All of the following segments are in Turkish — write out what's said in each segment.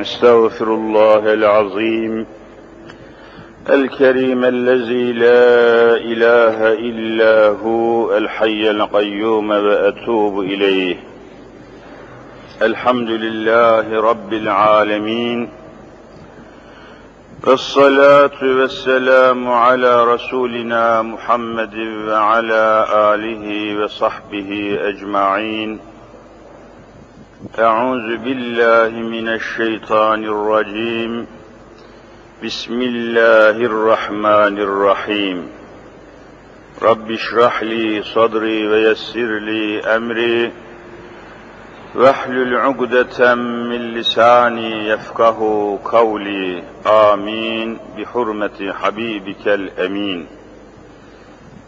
استغفر الله العظيم الكريم الذي لا إله إلا هو الحي القيوم وأتوب إليه. الحمد لله رب العالمين. والصلاه والسلام على رسولنا محمد وعلى آله وصحبه أجمعين. أعوذ بالله من الشيطان الرجيم. بسم الله الرحمن الرحيم. رب اشرح لي صدري ويسر لي أمري. واحلل عقدة من لساني يفقه قولي. آمين. بحرمة حبيبك الأمين.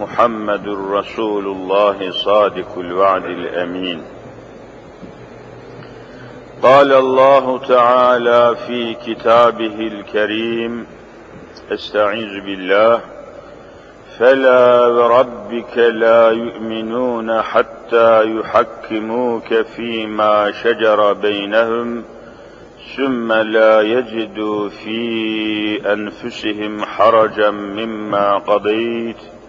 محمد رسول الله صادق الوعد الأمين. قال الله تعالى في كتابه الكريم استعيذ بالله. فلا وربك لا يؤمنون حتى يحكموك فيما شجر بينهم ثم لا يجدوا في أنفسهم حرجا مما قضيت.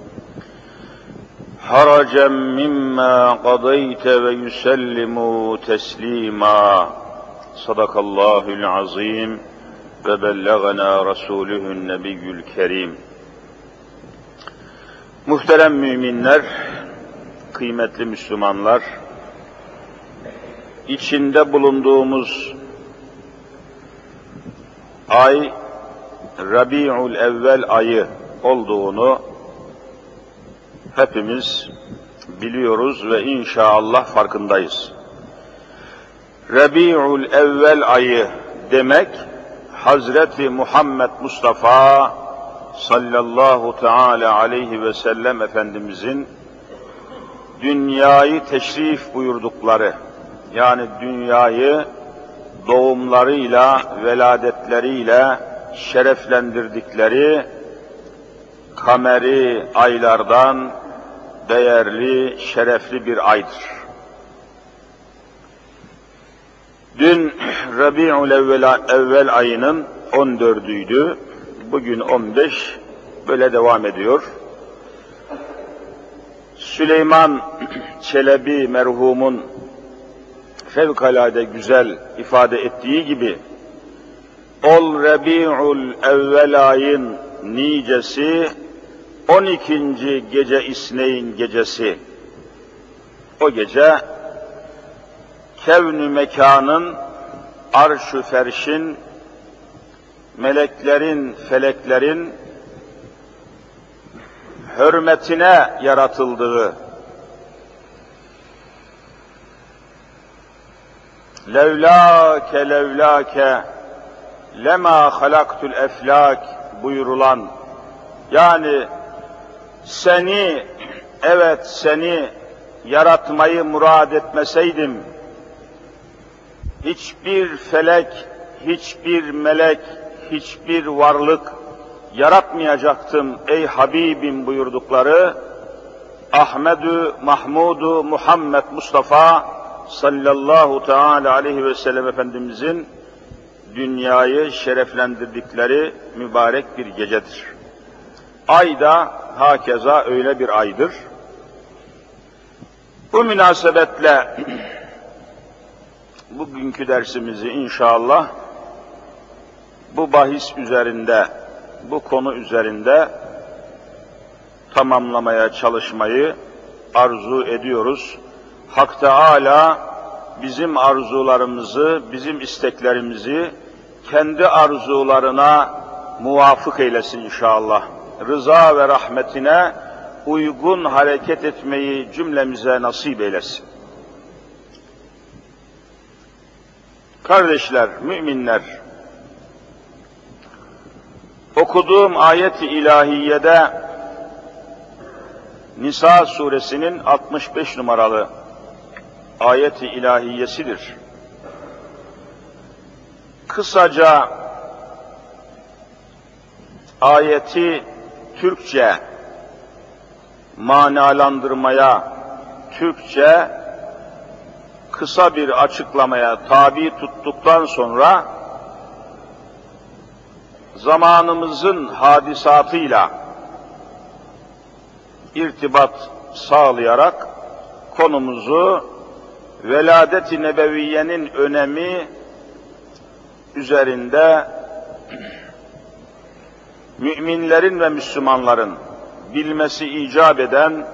حرجا مما قضيت ويسلموا تسليما صدق الله العظيم وبلغنا رسوله النبي الكريم Muhterem müminler, kıymetli Müslümanlar, içinde bulunduğumuz ay Rabi'ül Evvel ayı olduğunu hepimiz biliyoruz ve inşallah farkındayız. Rabi'ül evvel ayı demek Hazreti Muhammed Mustafa sallallahu teala aleyhi ve sellem Efendimizin dünyayı teşrif buyurdukları yani dünyayı doğumlarıyla, veladetleriyle şereflendirdikleri kameri aylardan değerli, şerefli bir aydır. Dün Rabi'ül evvel, evvel ayının 14'üydü. Bugün 15. Böyle devam ediyor. Süleyman Çelebi merhumun fevkalade güzel ifade ettiği gibi Ol Rabi'ül evvel ayın nicesi 12. gece İsneyn gecesi. O gece kevnü mekanın, arş-ı ferşin, meleklerin, feleklerin hürmetine yaratıldığı, levlâke levlâke lema halaktul eflak buyurulan yani seni, evet seni yaratmayı murad etmeseydim, hiçbir felek, hiçbir melek, hiçbir varlık yaratmayacaktım ey Habibim buyurdukları, Ahmedu Mahmudu Muhammed Mustafa sallallahu teala aleyhi ve sellem Efendimizin dünyayı şereflendirdikleri mübarek bir gecedir. Ay da hakeza öyle bir aydır. Bu münasebetle bugünkü dersimizi inşallah bu bahis üzerinde, bu konu üzerinde tamamlamaya çalışmayı arzu ediyoruz. Hak Teala bizim arzularımızı, bizim isteklerimizi kendi arzularına muvafık eylesin inşallah rıza ve rahmetine uygun hareket etmeyi cümlemize nasip eylesin. Kardeşler, müminler, okuduğum ayet-i ilahiyede Nisa suresinin 65 numaralı ayet-i ilahiyesidir. Kısaca ayeti Türkçe manalandırmaya, Türkçe kısa bir açıklamaya tabi tuttuktan sonra zamanımızın hadisatıyla irtibat sağlayarak konumuzu veladet-i nebeviyenin önemi üzerinde müminlerin ve Müslümanların bilmesi icap eden,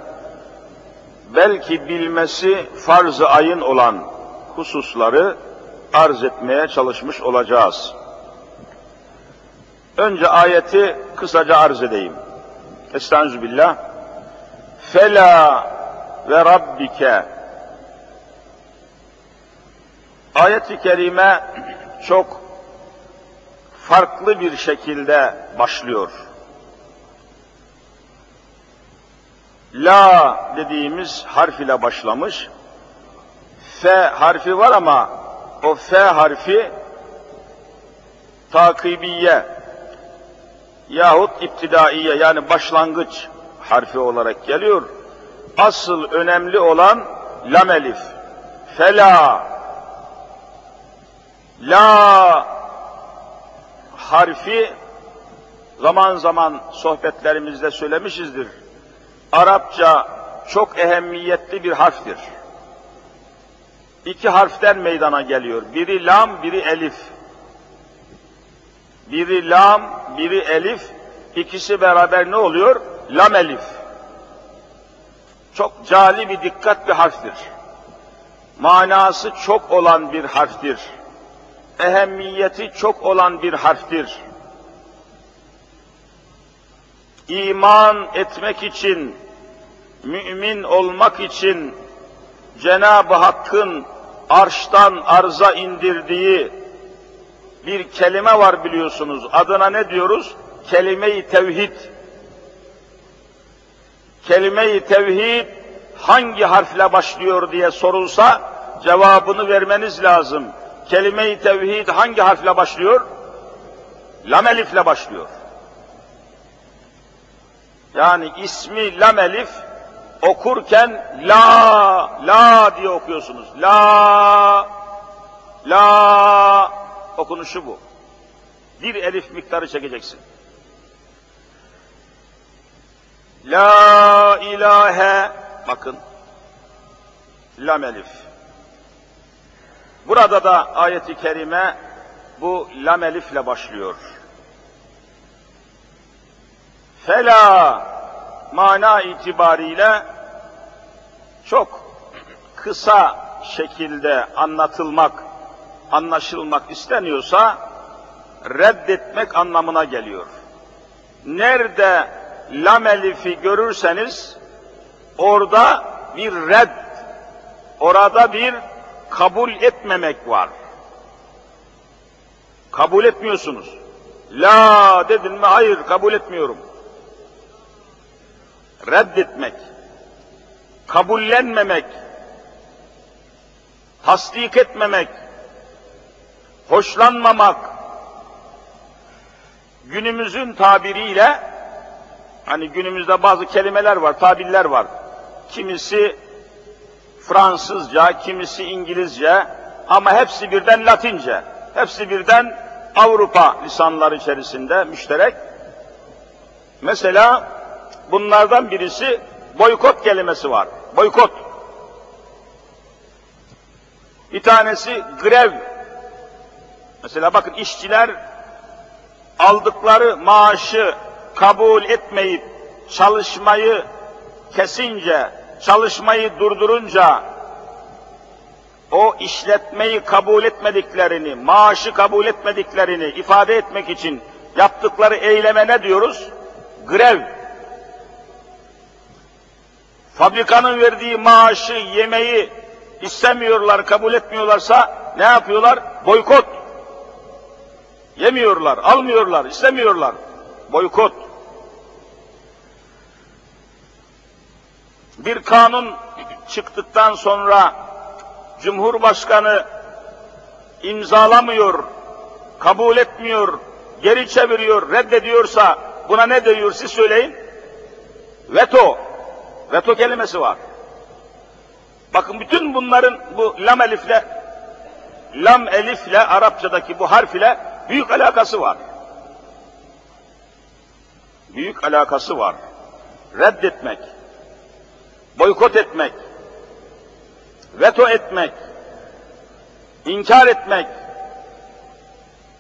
belki bilmesi farz-ı ayın olan hususları arz etmeye çalışmış olacağız. Önce ayeti kısaca arz edeyim. Estağfirullah. Fela ve rabbike Ayet-i kerime çok farklı bir şekilde başlıyor. La dediğimiz harf ile başlamış. F harfi var ama o F harfi takibiye yahut iptidaiye yani başlangıç harfi olarak geliyor. Asıl önemli olan lam elif. Fela La harfi zaman zaman sohbetlerimizde söylemişizdir. Arapça çok ehemmiyetli bir harftir. İki harften meydana geliyor. Biri lam, biri elif. Biri lam, biri elif. İkisi beraber ne oluyor? Lam elif. Çok cali bir dikkat bir harftir. Manası çok olan bir harftir ehemmiyeti çok olan bir harftir. İman etmek için, mümin olmak için Cenab-ı Hakk'ın arştan arza indirdiği bir kelime var biliyorsunuz. Adına ne diyoruz? Kelime-i tevhid. Kelime-i tevhid hangi harfle başlıyor diye sorulsa cevabını vermeniz lazım kelime-i tevhid hangi harfle başlıyor? Lam elifle başlıyor. Yani ismi lam elif okurken la la diye okuyorsunuz. La la okunuşu bu. Bir elif miktarı çekeceksin. La ilahe bakın lam elif. Burada da ayeti kerime bu lam elifle başlıyor. Fela mana itibariyle çok kısa şekilde anlatılmak, anlaşılmak isteniyorsa reddetmek anlamına geliyor. Nerede lam elifi görürseniz orada bir red, orada bir kabul etmemek var. Kabul etmiyorsunuz. La dedin mi? Hayır, kabul etmiyorum. Reddetmek, kabullenmemek, tasdik etmemek, hoşlanmamak, günümüzün tabiriyle, hani günümüzde bazı kelimeler var, tabirler var. Kimisi Fransızca, kimisi İngilizce ama hepsi birden Latince. Hepsi birden Avrupa lisanları içerisinde müşterek. Mesela bunlardan birisi boykot kelimesi var. Boykot. Bir tanesi grev. Mesela bakın işçiler aldıkları maaşı kabul etmeyip çalışmayı kesince çalışmayı durdurunca o işletmeyi kabul etmediklerini, maaşı kabul etmediklerini ifade etmek için yaptıkları eyleme ne diyoruz? Grev. Fabrikanın verdiği maaşı, yemeği istemiyorlar, kabul etmiyorlarsa ne yapıyorlar? Boykot. Yemiyorlar, almıyorlar, istemiyorlar. Boykot. Bir kanun çıktıktan sonra Cumhurbaşkanı imzalamıyor, kabul etmiyor, geri çeviriyor, reddediyorsa buna ne diyor siz söyleyin? Veto. Veto kelimesi var. Bakın bütün bunların bu lam elifle lam elifle Arapçadaki bu harf ile büyük alakası var. Büyük alakası var. Reddetmek, boykot etmek, veto etmek, inkar etmek,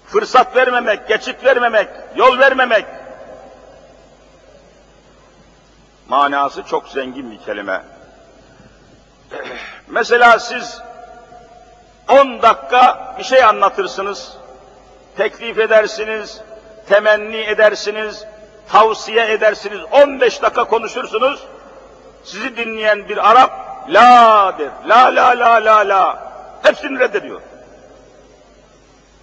fırsat vermemek, geçit vermemek, yol vermemek. Manası çok zengin bir kelime. Mesela siz 10 dakika bir şey anlatırsınız, teklif edersiniz, temenni edersiniz, tavsiye edersiniz, 15 dakika konuşursunuz, sizi dinleyen bir Arap, la der, la la la la la, hepsini reddediyor.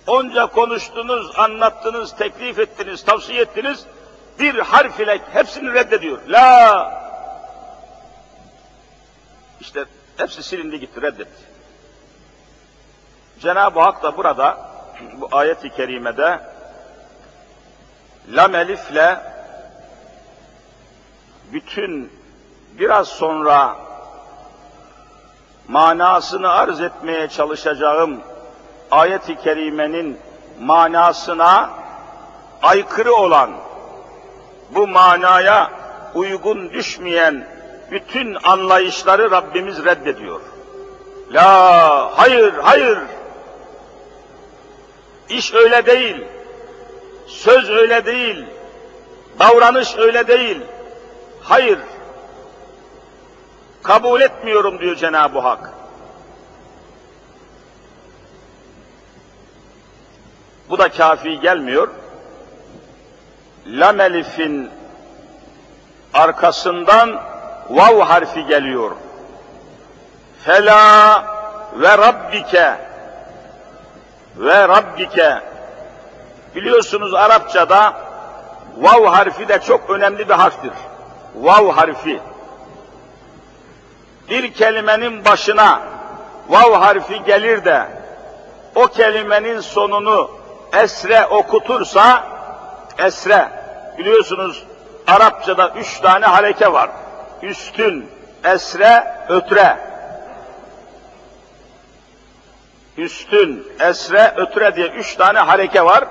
Onca konuştunuz, anlattınız, teklif ettiniz, tavsiye ettiniz, bir harf ile hepsini reddediyor. La! İşte hepsi silindi gitti, reddetti. Cenab-ı Hak da burada, bu ayet-i kerimede, lam elifle bütün biraz sonra manasını arz etmeye çalışacağım ayet-i kerimenin manasına aykırı olan, bu manaya uygun düşmeyen bütün anlayışları Rabbimiz reddediyor. La, hayır, hayır. İş öyle değil. Söz öyle değil. Davranış öyle değil. Hayır. Kabul etmiyorum diyor Cenab-ı Hak. Bu da kafi gelmiyor. Lam elifin arkasından vav harfi geliyor. Fela ve rabbike ve rabbike biliyorsunuz Arapçada vav harfi de çok önemli bir harftir. Vav harfi. Bir kelimenin başına vav harfi gelir de o kelimenin sonunu esre okutursa esre biliyorsunuz Arapçada üç tane hareke var. Üstün, esre, ötre. Üstün, esre, ötre diye üç tane hareke var.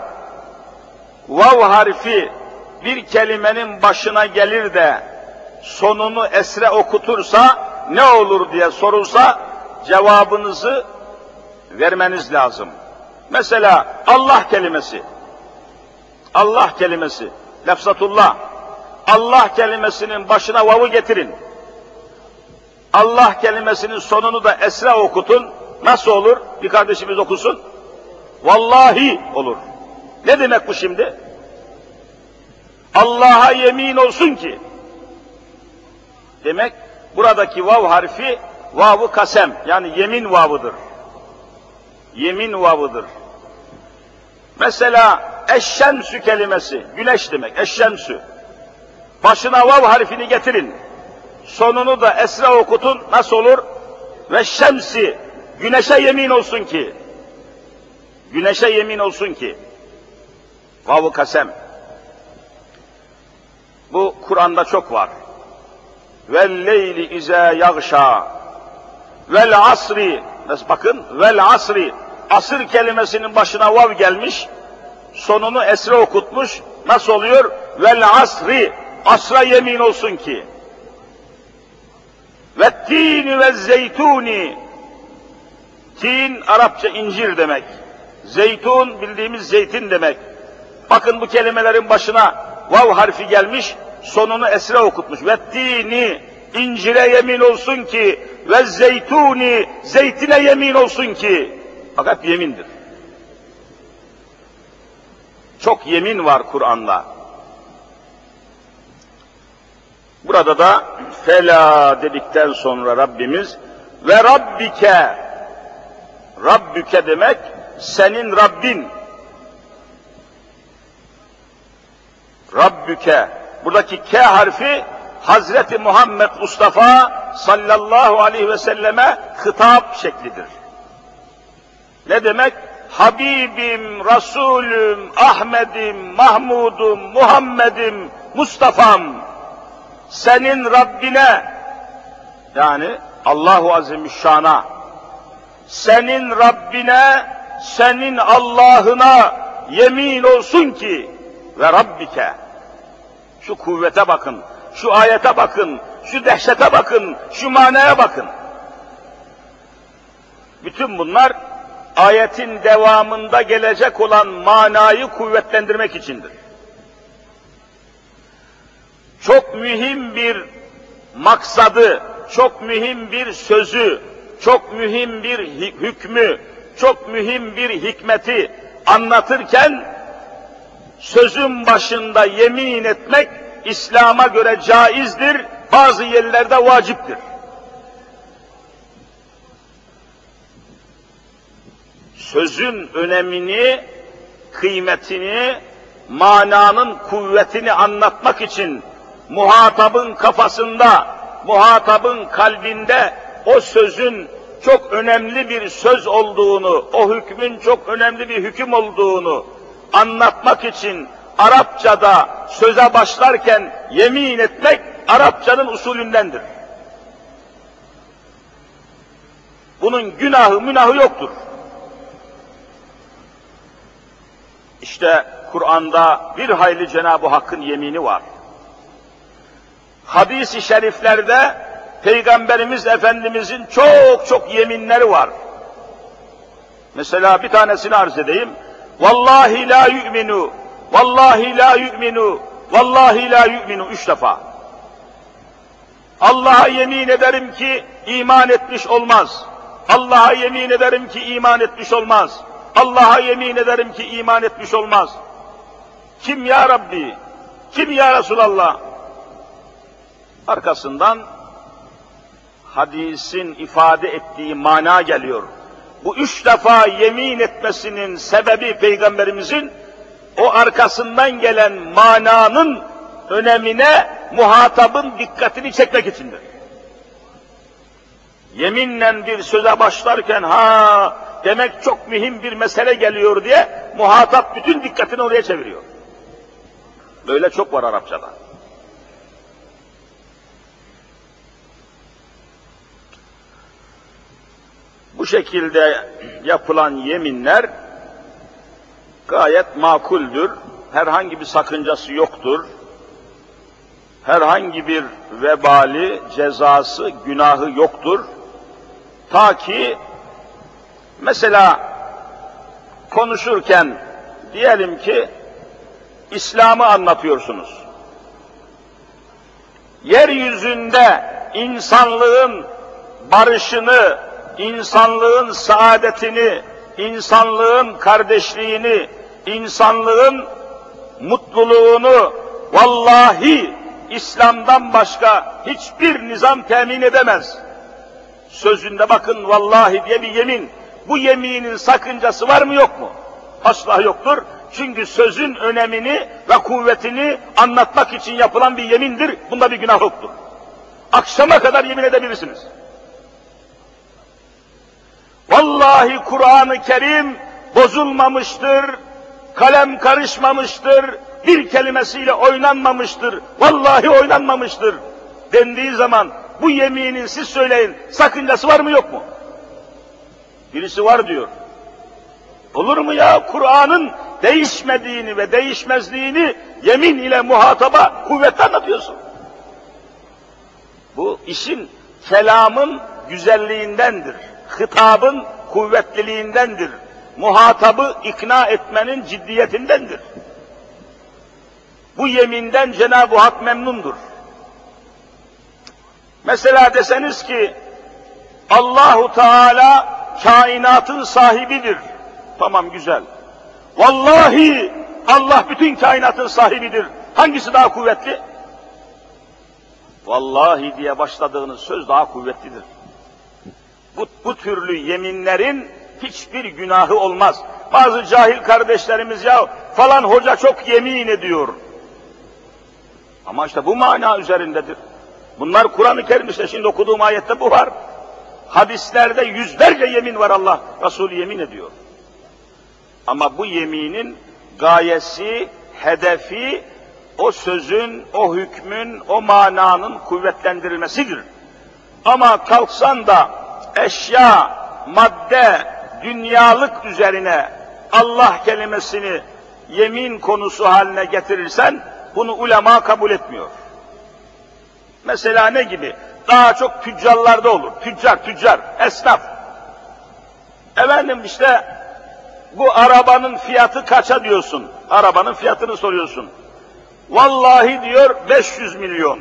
Vav harfi bir kelimenin başına gelir de sonunu esre okutursa ne olur diye sorulsa cevabınızı vermeniz lazım. Mesela Allah kelimesi. Allah kelimesi. Lefzatullah. Allah kelimesinin başına vav'ı getirin. Allah kelimesinin sonunu da esra okutun. Nasıl olur? Bir kardeşimiz okusun. Vallahi olur. Ne demek bu şimdi? Allah'a yemin olsun ki. Demek buradaki vav harfi vav kasem yani yemin vavıdır. Yemin vavıdır. Mesela eşşemsü kelimesi, güneş demek, eşşemsü. Başına vav harfini getirin. Sonunu da esra okutun, nasıl olur? Ve şemsi, güneşe yemin olsun ki. Güneşe yemin olsun ki. Vav-ı kasem. Bu Kur'an'da çok var. Vel leyli ize yagşa. Vel asri. Bakın, vel asri asır kelimesinin başına vav gelmiş, sonunu esre okutmuş, nasıl oluyor? Vel asri, asra yemin olsun ki. Ve tini ve zeytuni, tin Arapça incir demek, zeytun bildiğimiz zeytin demek. Bakın bu kelimelerin başına vav harfi gelmiş, sonunu esre okutmuş. Ve tini, incire yemin olsun ki, ve zeytuni, zeytine yemin olsun ki. Fakat yemindir. Çok yemin var Kur'an'da. Burada da fela dedikten sonra Rabbimiz ve Rabbike Rabbüke demek senin Rabbin. Rabbüke. Buradaki K harfi Hazreti Muhammed Mustafa sallallahu aleyhi ve selleme hitap şeklidir. Ne demek? Habibim, Resulüm, Ahmedim, Mahmudum, Muhammedim, Mustafa'm senin Rabbine yani Allahu Azimüşşan'a senin Rabbine, senin Allah'ına yemin olsun ki ve Rabbike şu kuvvete bakın, şu ayete bakın, şu dehşete bakın, şu manaya bakın. Bütün bunlar ayetin devamında gelecek olan manayı kuvvetlendirmek içindir. Çok mühim bir maksadı, çok mühim bir sözü, çok mühim bir hükmü, çok mühim bir hikmeti anlatırken sözün başında yemin etmek İslam'a göre caizdir, bazı yerlerde vaciptir. Sözün önemini, kıymetini, mananın kuvvetini anlatmak için muhatabın kafasında, muhatabın kalbinde o sözün çok önemli bir söz olduğunu, o hükmün çok önemli bir hüküm olduğunu anlatmak için Arapçada söze başlarken yemin etmek Arapçanın usulündendir. Bunun günahı münahı yoktur. İşte Kur'an'da bir hayli Cenab-ı Hakk'ın yemini var. Hadis-i şeriflerde Peygamberimiz Efendimizin çok çok yeminleri var. Mesela bir tanesini arz edeyim. Vallahi la yu'minu, vallahi la yu'minu, vallahi la yu'minu üç defa. Allah'a yemin ederim ki iman etmiş olmaz. Allah'a yemin ederim ki iman etmiş olmaz. Allah'a yemin ederim ki iman etmiş olmaz. Kim ya Rabbi? Kim ya Resulallah? Arkasından hadisin ifade ettiği mana geliyor. Bu üç defa yemin etmesinin sebebi Peygamberimizin o arkasından gelen mananın önemine muhatabın dikkatini çekmek içindir. Yeminle bir söze başlarken ha demek çok mühim bir mesele geliyor diye muhatap bütün dikkatini oraya çeviriyor. Böyle çok var Arapçada. Bu şekilde yapılan yeminler gayet makuldür. Herhangi bir sakıncası yoktur. Herhangi bir vebali, cezası, günahı yoktur. Ta ki mesela konuşurken diyelim ki İslam'ı anlatıyorsunuz. Yeryüzünde insanlığın barışını, insanlığın saadetini, insanlığın kardeşliğini, insanlığın mutluluğunu vallahi İslam'dan başka hiçbir nizam temin edemez. Sözünde bakın vallahi diye bir yemin. Bu yeminin sakıncası var mı yok mu? Asla yoktur. Çünkü sözün önemini ve kuvvetini anlatmak için yapılan bir yemindir. Bunda bir günah yoktur. Akşama kadar yemin edebilirsiniz. Vallahi Kur'an-ı Kerim bozulmamıştır, kalem karışmamıştır, bir kelimesiyle oynanmamıştır, vallahi oynanmamıştır dendiği zaman bu yeminin siz söyleyin sakıncası var mı yok mu? Birisi var diyor. Olur mu ya Kur'an'ın değişmediğini ve değişmezliğini yemin ile muhataba kuvvetle anlatıyorsun. Bu işin kelamın güzelliğindendir hitabın kuvvetliliğindendir. Muhatabı ikna etmenin ciddiyetindendir. Bu yeminden Cenab-ı Hak memnundur. Mesela deseniz ki Allahu Teala kainatın sahibidir. Tamam güzel. Vallahi Allah bütün kainatın sahibidir. Hangisi daha kuvvetli? Vallahi diye başladığınız söz daha kuvvetlidir bu, bu türlü yeminlerin hiçbir günahı olmaz. Bazı cahil kardeşlerimiz ya falan hoca çok yemin ediyor. Ama işte bu mana üzerindedir. Bunlar Kur'an-ı Kerim şimdi okuduğum ayette bu var. Hadislerde yüzlerce yemin var Allah Resulü yemin ediyor. Ama bu yeminin gayesi, hedefi o sözün, o hükmün, o mananın kuvvetlendirilmesidir. Ama kalksan da eşya, madde, dünyalık üzerine Allah kelimesini yemin konusu haline getirirsen bunu ulema kabul etmiyor. Mesela ne gibi? Daha çok tüccarlarda olur. Tüccar, tüccar, esnaf. Efendim işte bu arabanın fiyatı kaça diyorsun? Arabanın fiyatını soruyorsun. Vallahi diyor 500 milyon.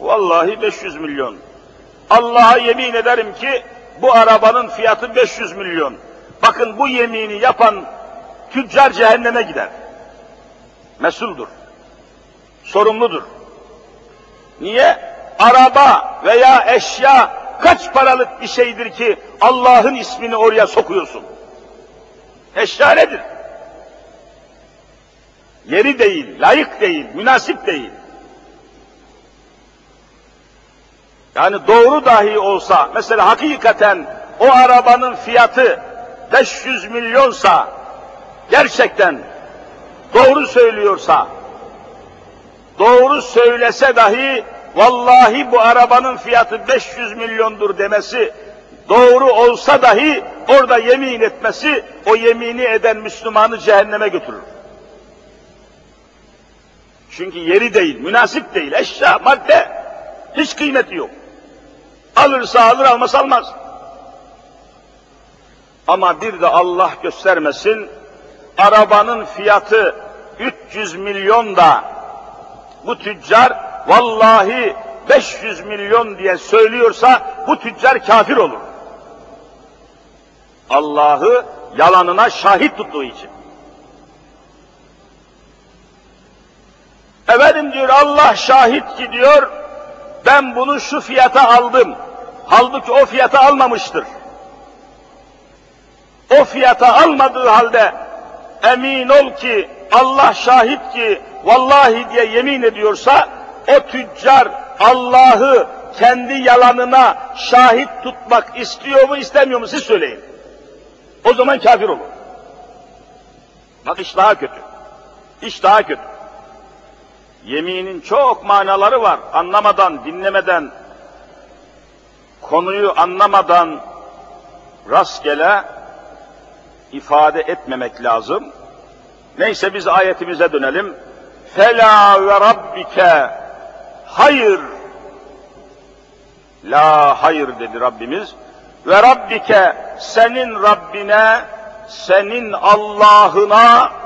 Vallahi 500 milyon. Allah'a yemin ederim ki bu arabanın fiyatı 500 milyon. Bakın bu yemini yapan tüccar cehenneme gider. Mesuldur. Sorumludur. Niye? Araba veya eşya kaç paralık bir şeydir ki Allah'ın ismini oraya sokuyorsun? Eşya nedir? Yeri değil, layık değil, münasip değil. Yani doğru dahi olsa, mesela hakikaten o arabanın fiyatı 500 milyonsa, gerçekten doğru söylüyorsa, doğru söylese dahi, vallahi bu arabanın fiyatı 500 milyondur demesi, doğru olsa dahi orada yemin etmesi, o yemini eden Müslümanı cehenneme götürür. Çünkü yeri değil, münasip değil, eşya, madde, hiç kıymeti yok. Alırsa alır, almaz almaz. Ama bir de Allah göstermesin, arabanın fiyatı 300 milyon da bu tüccar vallahi 500 milyon diye söylüyorsa bu tüccar kafir olur. Allah'ı yalanına şahit tuttuğu için. Efendim diyor Allah şahit ki diyor ben bunu şu fiyata aldım. Halbuki o fiyata almamıştır. O fiyata almadığı halde emin ol ki Allah şahit ki vallahi diye yemin ediyorsa o tüccar Allah'ı kendi yalanına şahit tutmak istiyor mu istemiyor mu siz söyleyin. O zaman kafir olur. Bak iş daha kötü. İş daha kötü. Yeminin çok manaları var. Anlamadan, dinlemeden, konuyu anlamadan rastgele ifade etmemek lazım. Neyse biz ayetimize dönelim. Fela ve rabbike hayır. La hayır dedi Rabbimiz. Ve rabbike senin Rabbine, senin Allah'ına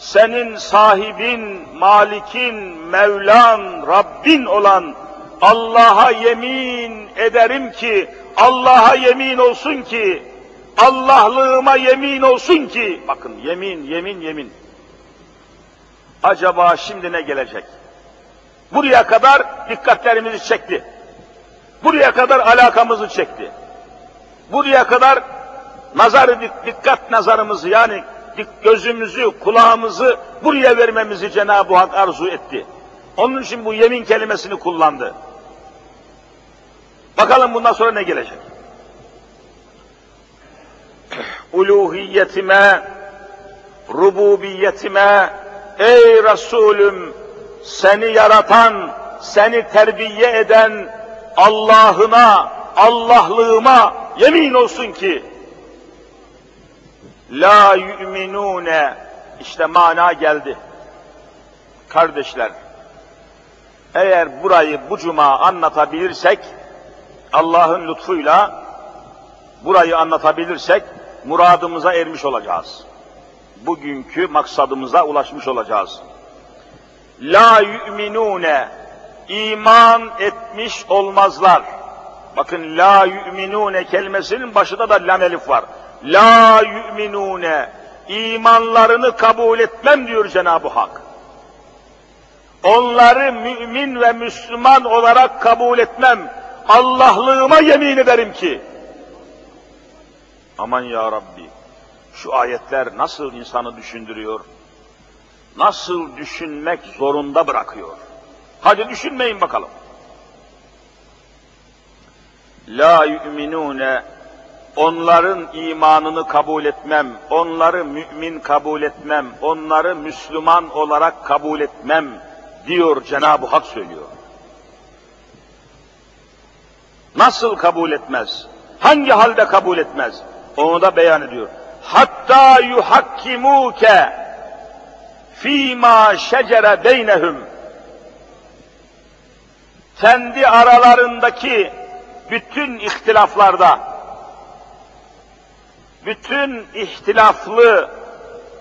senin sahibin, malikin, Mevlan, Rabbin olan Allah'a yemin ederim ki, Allah'a yemin olsun ki, Allah'lığıma yemin olsun ki, bakın yemin, yemin, yemin. Acaba şimdi ne gelecek? Buraya kadar dikkatlerimizi çekti. Buraya kadar alakamızı çekti. Buraya kadar nazarı dikkat nazarımızı yani gözümüzü, kulağımızı buraya vermemizi Cenab-ı Hak arzu etti. Onun için bu yemin kelimesini kullandı. Bakalım bundan sonra ne gelecek? Uluhiyetime, rububiyetime, ey Resulüm seni yaratan, seni terbiye eden Allah'ına, Allah'lığıma yemin olsun ki La yu'minune işte mana geldi. Kardeşler, eğer burayı bu cuma anlatabilirsek, Allah'ın lütfuyla burayı anlatabilirsek, muradımıza ermiş olacağız. Bugünkü maksadımıza ulaşmış olacağız. La yu'minune iman etmiş olmazlar. Bakın la yu'minune kelimesinin başında da lam elif var la yu'minune imanlarını kabul etmem diyor Cenab-ı Hak. Onları mümin ve Müslüman olarak kabul etmem. Allah'lığıma yemin ederim ki Aman ya Rabbi, şu ayetler nasıl insanı düşündürüyor? Nasıl düşünmek zorunda bırakıyor? Hadi düşünmeyin bakalım. La yu'minune onların imanını kabul etmem, onları mümin kabul etmem, onları Müslüman olarak kabul etmem diyor Cenab-ı Hak söylüyor. Nasıl kabul etmez? Hangi halde kabul etmez? Onu da beyan ediyor. Hatta yuhakkimuke fîmâ şecere beynehum kendi aralarındaki bütün ihtilaflarda bütün ihtilaflı,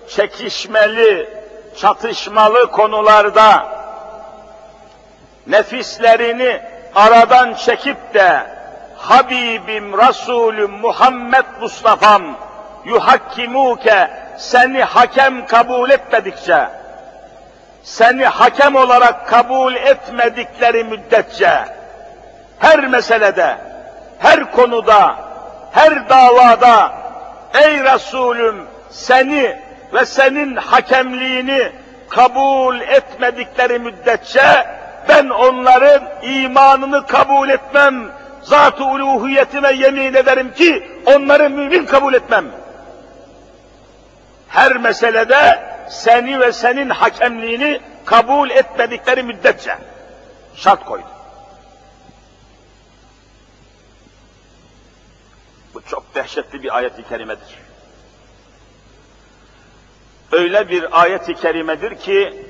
çekişmeli, çatışmalı konularda nefislerini aradan çekip de Habibim Resulüm Muhammed Mustafa'm yuhakkimuke seni hakem kabul etmedikçe seni hakem olarak kabul etmedikleri müddetçe her meselede, her konuda, her davada ey Resulüm seni ve senin hakemliğini kabul etmedikleri müddetçe ben onların imanını kabul etmem. Zat-ı uluhiyetime yemin ederim ki onları mümin kabul etmem. Her meselede seni ve senin hakemliğini kabul etmedikleri müddetçe şart koydu. Bu çok dehşetli bir ayet-i kerimedir. Öyle bir ayet-i kerimedir ki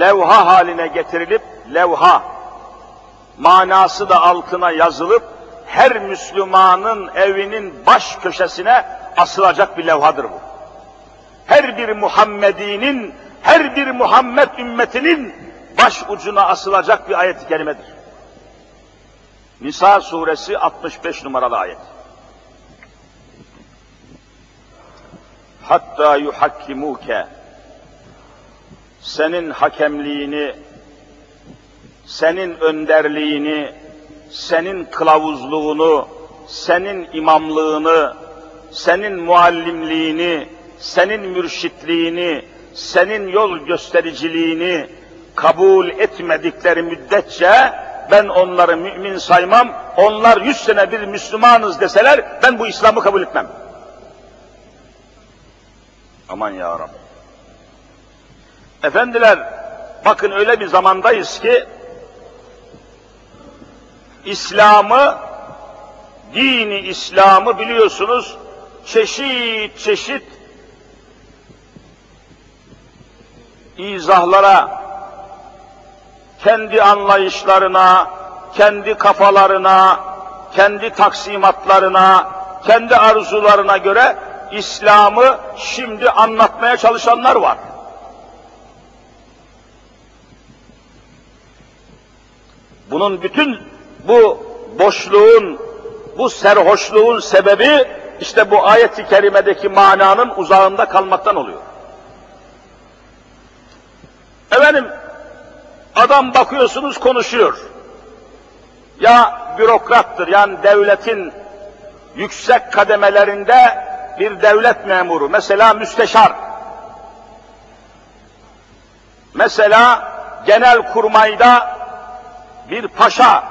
levha haline getirilip levha manası da altına yazılıp her Müslümanın evinin baş köşesine asılacak bir levhadır bu. Her bir Muhammedinin, her bir Muhammed ümmetinin baş ucuna asılacak bir ayet-i kerimedir. Nisa suresi 65 numaralı ayet. Hatta yuhakkimuke senin hakemliğini, senin önderliğini, senin kılavuzluğunu, senin imamlığını, senin muallimliğini, senin mürşitliğini, senin yol göstericiliğini kabul etmedikleri müddetçe ben onları mümin saymam, onlar yüz sene bir Müslümanız deseler ben bu İslam'ı kabul etmem. Aman ya Rabbi. Efendiler, bakın öyle bir zamandayız ki İslam'ı, dini İslam'ı biliyorsunuz çeşit çeşit izahlara, kendi anlayışlarına, kendi kafalarına, kendi taksimatlarına, kendi arzularına göre İslam'ı şimdi anlatmaya çalışanlar var. Bunun bütün bu boşluğun, bu serhoşluğun sebebi işte bu ayet-i kerimedeki mananın uzağında kalmaktan oluyor. Efendim, adam bakıyorsunuz konuşuyor. Ya bürokrattır, yani devletin yüksek kademelerinde bir devlet memuru, mesela müsteşar, mesela genel kurmayda bir paşa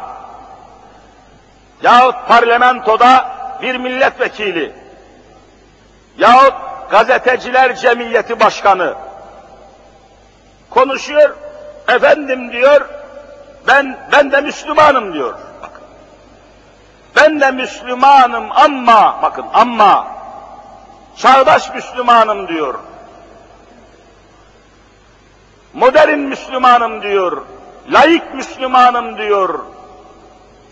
yahut parlamentoda bir milletvekili yahut gazeteciler cemiyeti başkanı konuşuyor, efendim diyor, ben ben de Müslümanım diyor. Bakın. Ben de Müslümanım ama, bakın ama, çağdaş Müslümanım diyor. Modern Müslümanım diyor. Laik Müslümanım diyor.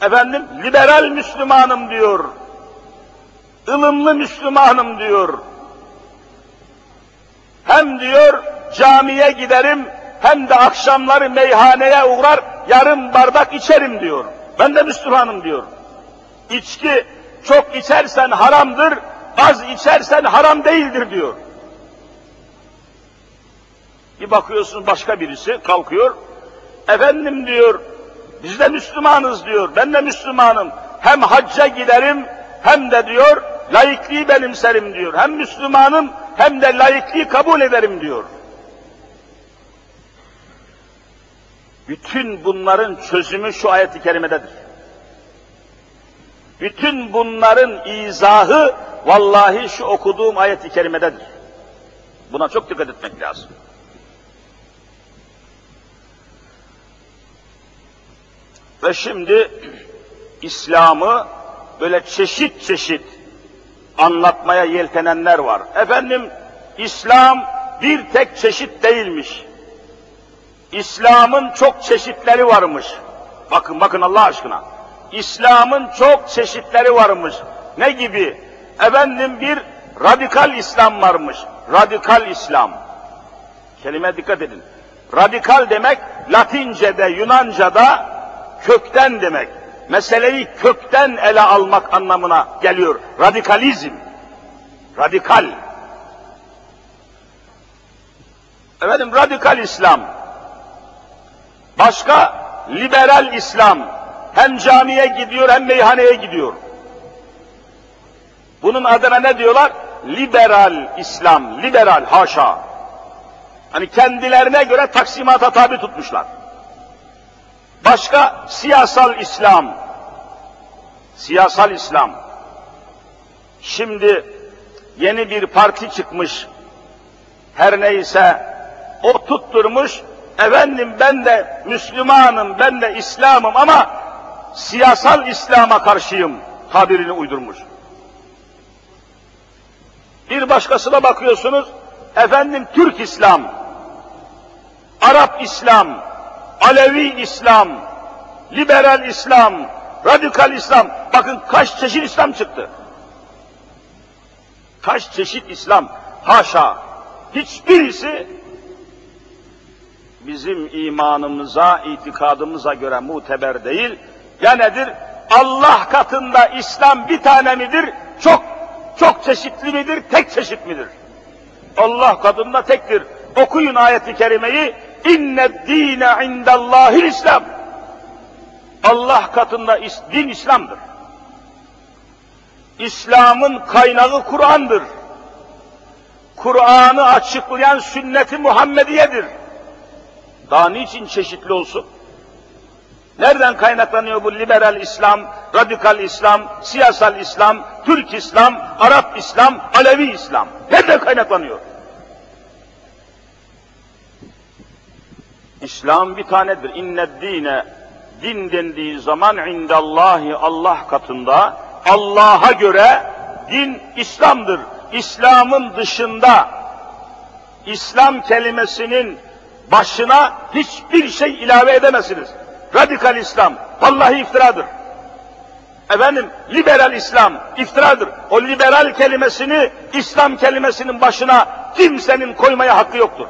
Efendim, liberal Müslümanım diyor. ılımlı Müslümanım diyor. Hem diyor, camiye giderim, hem de akşamları meyhaneye uğrar, yarım bardak içerim diyor. Ben de Müslümanım diyor. İçki çok içersen haramdır, az içersen haram değildir diyor. Bir bakıyorsun başka birisi kalkıyor, efendim diyor, biz de Müslümanız diyor, ben de Müslümanım. Hem hacca giderim, hem de diyor, laikliği benimserim diyor. Hem Müslümanım hem de laikliği kabul ederim diyor. Bütün bunların çözümü şu ayet-i kerimededir. Bütün bunların izahı vallahi şu okuduğum ayet-i kerimededir. Buna çok dikkat etmek lazım. Ve şimdi İslam'ı böyle çeşit çeşit anlatmaya yeltenenler var. Efendim İslam bir tek çeşit değilmiş. İslam'ın çok çeşitleri varmış. Bakın bakın Allah aşkına. İslam'ın çok çeşitleri varmış. Ne gibi? Efendim bir radikal İslam varmış. Radikal İslam. Kelime dikkat edin. Radikal demek Latince'de, Yunanca'da kökten demek. Meseleyi kökten ele almak anlamına geliyor. Radikalizm. Radikal. Efendim radikal İslam. Başka liberal İslam. Hem camiye gidiyor hem meyhaneye gidiyor. Bunun adına ne diyorlar? Liberal İslam, liberal haşa. Hani kendilerine göre taksimata tabi tutmuşlar. Başka siyasal İslam. Siyasal İslam. Şimdi yeni bir parti çıkmış. Her neyse o tutturmuş. Efendim ben de Müslümanım, ben de İslam'ım ama siyasal İslam'a karşıyım tabirini uydurmuş. Bir başkasına bakıyorsunuz, efendim Türk İslam, Arap İslam, Alevi İslam, liberal İslam, radikal İslam. Bakın kaç çeşit İslam çıktı. Kaç çeşit İslam. Haşa. Hiçbirisi bizim imanımıza, itikadımıza göre muteber değil. Ya nedir? Allah katında İslam bir tane midir? Çok çok çeşitli midir? Tek çeşit midir? Allah katında tektir. Okuyun ayeti kerimeyi. İnne dine indallahil İslam. Allah katında din İslam'dır. İslam'ın kaynağı Kur'an'dır. Kur'an'ı açıklayan sünneti Muhammediye'dir. Daha niçin çeşitli olsun? Nereden kaynaklanıyor bu liberal İslam, radikal İslam, siyasal İslam, Türk İslam, Arap İslam, Alevi İslam? Nereden kaynaklanıyor? İslam bir tanedir. İnned dine din dendiği zaman indallahi Allah katında Allah'a göre din İslam'dır. İslam'ın dışında İslam kelimesinin başına hiçbir şey ilave edemezsiniz. Radikal İslam vallahi iftiradır. Efendim liberal İslam iftiradır. O liberal kelimesini İslam kelimesinin başına kimsenin koymaya hakkı yoktur.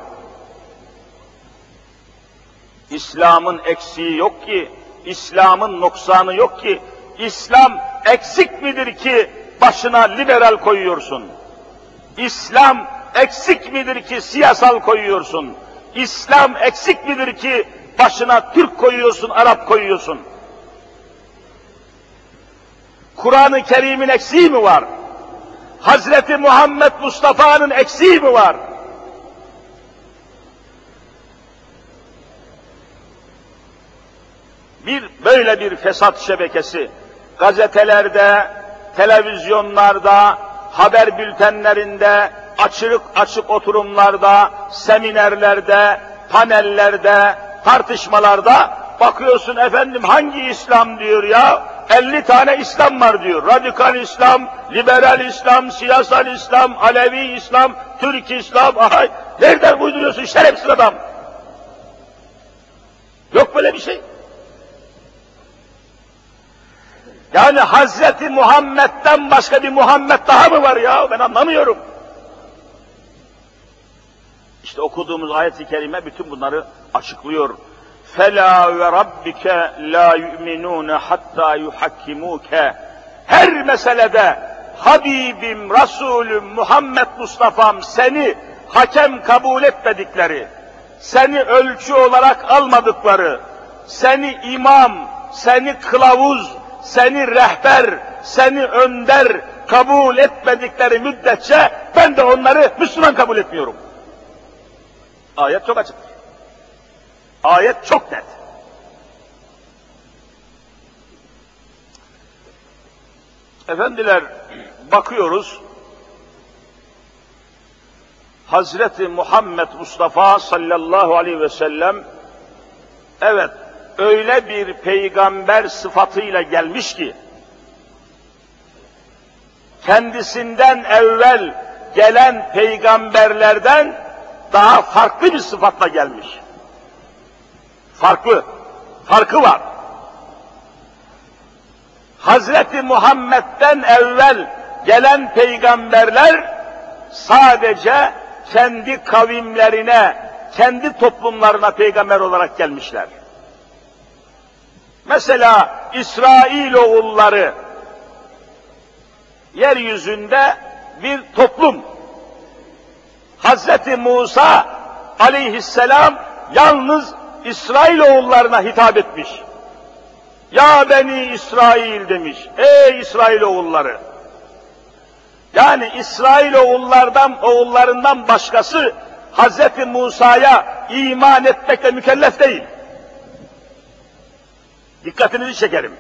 İslam'ın eksiği yok ki, İslam'ın noksanı yok ki, İslam eksik midir ki başına liberal koyuyorsun? İslam eksik midir ki siyasal koyuyorsun? İslam eksik midir ki başına Türk koyuyorsun, Arap koyuyorsun? Kur'an-ı Kerim'in eksiği mi var? Hazreti Muhammed Mustafa'nın eksiği mi var? bir böyle bir fesat şebekesi gazetelerde, televizyonlarda, haber bültenlerinde, açık açık oturumlarda, seminerlerde, panellerde, tartışmalarda bakıyorsun efendim hangi İslam diyor ya? 50 tane İslam var diyor. Radikal İslam, liberal İslam, siyasal İslam, Alevi İslam, Türk İslam. Ay, nereden uyduruyorsun şerefsiz adam? Yok böyle bir şey. Yani Hazreti Muhammed'den başka bir Muhammed daha mı var ya? Ben anlamıyorum. İşte okuduğumuz ayet-i kerime bütün bunları açıklıyor. فَلَا وَرَبِّكَ لَا يُؤْمِنُونَ حَتَّى يُحَكِّمُوكَ Her meselede Habibim, Resulüm, Muhammed Mustafa'm seni hakem kabul etmedikleri, seni ölçü olarak almadıkları, seni imam, seni kılavuz, seni rehber, seni önder, kabul etmedikleri müddetçe ben de onları Müslüman kabul etmiyorum. Ayet çok açık. Ayet çok net. Efendiler bakıyoruz Hazreti Muhammed Mustafa sallallahu aleyhi ve sellem evet öyle bir peygamber sıfatıyla gelmiş ki kendisinden evvel gelen peygamberlerden daha farklı bir sıfatla gelmiş. Farklı. Farkı var. Hazreti Muhammed'den evvel gelen peygamberler sadece kendi kavimlerine, kendi toplumlarına peygamber olarak gelmişler. Mesela İsrail oğulları yeryüzünde bir toplum. Hazreti Musa aleyhisselam yalnız İsrail oğullarına hitap etmiş. Ya beni İsrail demiş. Ey İsrail oğulları. Yani İsrail oğullardan, oğullarından başkası Hazreti Musa'ya iman etmekle mükellef değil. Dikkatinizi çekerim.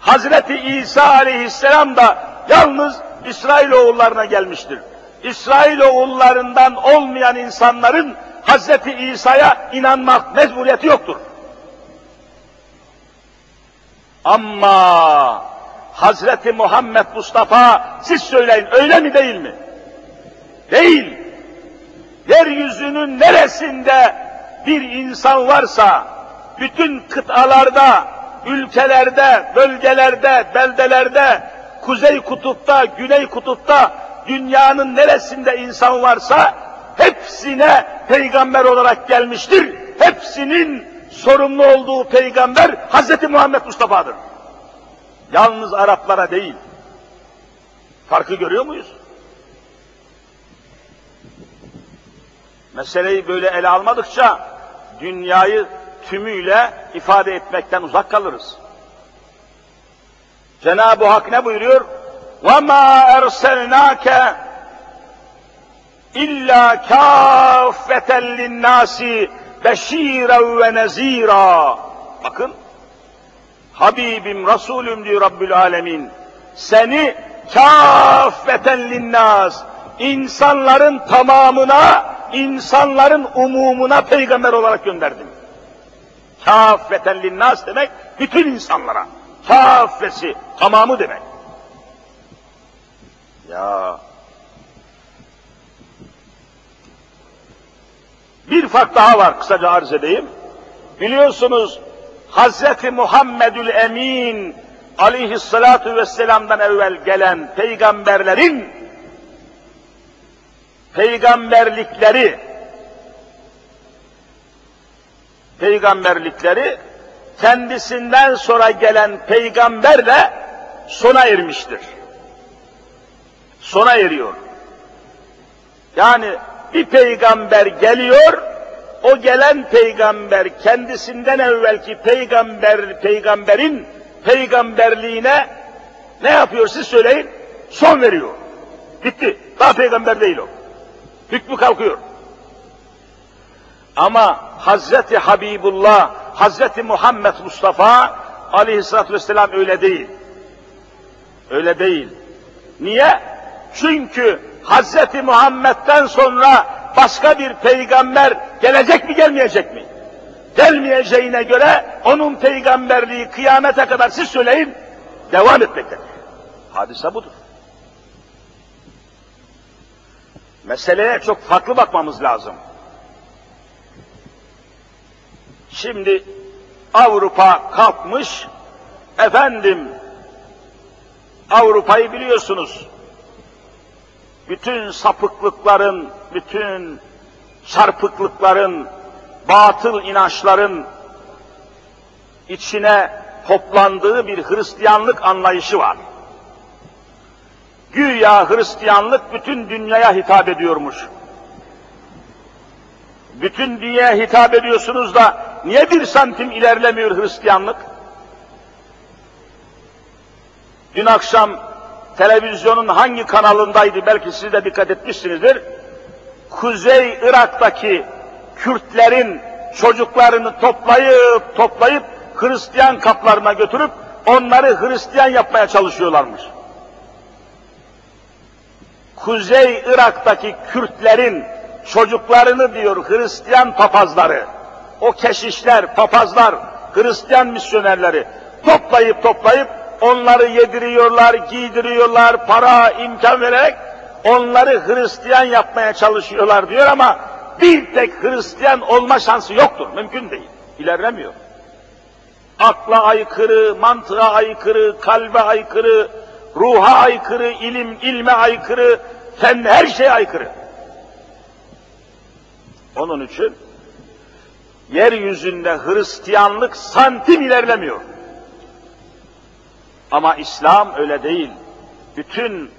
Hazreti İsa aleyhisselam da yalnız İsrail oğullarına gelmiştir. İsrail oğullarından olmayan insanların Hazreti İsa'ya inanmak mecburiyeti yoktur. Ama Hazreti Muhammed Mustafa siz söyleyin öyle mi değil mi? Değil. Yeryüzünün neresinde bir insan varsa bütün kıtalarda, ülkelerde, bölgelerde, beldelerde, kuzey kutupta, güney kutupta dünyanın neresinde insan varsa hepsine peygamber olarak gelmiştir. Hepsinin sorumlu olduğu peygamber Hazreti Muhammed Mustafa'dır. Yalnız Araplara değil. Farkı görüyor muyuz? Meseleyi böyle ele almadıkça dünyayı tümüyle ifade etmekten uzak kalırız. Cenab-ı Hak ne buyuruyor? وَمَا اَرْسَلْنَاكَ اِلَّا كَافَّةً لِلنَّاسِ بَش۪يرًا وَنَز۪يرًا Bakın, Habibim, Resulüm diyor Rabbül Alemin. Seni kâffeten linnas, insanların tamamına, insanların umumuna peygamber olarak gönderdim. Kâffeten linnas demek bütün insanlara. Kâffesi, tamamı demek. Ya Bir fark daha var kısaca arz edeyim. Biliyorsunuz Hazreti Muhammedül Emin aleyhissalatu vesselam'dan evvel gelen peygamberlerin peygamberlikleri peygamberlikleri kendisinden sonra gelen peygamberle sona ermiştir. Sona eriyor. Yani bir peygamber geliyor, o gelen peygamber kendisinden evvelki peygamber peygamberin peygamberliğine ne yapıyor siz söyleyin? Son veriyor. Bitti. Daha peygamber değil o. Hükmü kalkıyor. Ama Hazreti Habibullah, Hazreti Muhammed Mustafa aleyhissalatü vesselam öyle değil. Öyle değil. Niye? Çünkü Hazreti Muhammed'den sonra başka bir peygamber gelecek mi gelmeyecek mi? Gelmeyeceğine göre onun peygamberliği kıyamete kadar siz söyleyin devam etmektedir. Hadise budur. Meseleye çok farklı bakmamız lazım. Şimdi Avrupa kalkmış, efendim Avrupa'yı biliyorsunuz, bütün sapıklıkların, bütün çarpıklıkların, batıl inançların içine toplandığı bir Hristiyanlık anlayışı var. Güya Hristiyanlık bütün dünyaya hitap ediyormuş. Bütün dünyaya hitap ediyorsunuz da niye bir santim ilerlemiyor Hristiyanlık? Dün akşam televizyonun hangi kanalındaydı belki siz de dikkat etmişsinizdir. Kuzey Irak'taki Kürtlerin çocuklarını toplayıp toplayıp Hristiyan kaplarına götürüp onları Hristiyan yapmaya çalışıyorlarmış. Kuzey Irak'taki Kürtlerin çocuklarını diyor Hristiyan papazları, o keşişler, papazlar, Hristiyan misyonerleri toplayıp toplayıp onları yediriyorlar, giydiriyorlar, para, imkan vererek onları Hristiyan yapmaya çalışıyorlar diyor ama bir tek Hristiyan olma şansı yoktur, mümkün değil, ilerlemiyor. Akla aykırı, mantığa aykırı, kalbe aykırı, ruha aykırı, ilim, ilme aykırı, fen her şeye aykırı. Onun için yeryüzünde Hristiyanlık santim ilerlemiyor. Ama İslam öyle değil. Bütün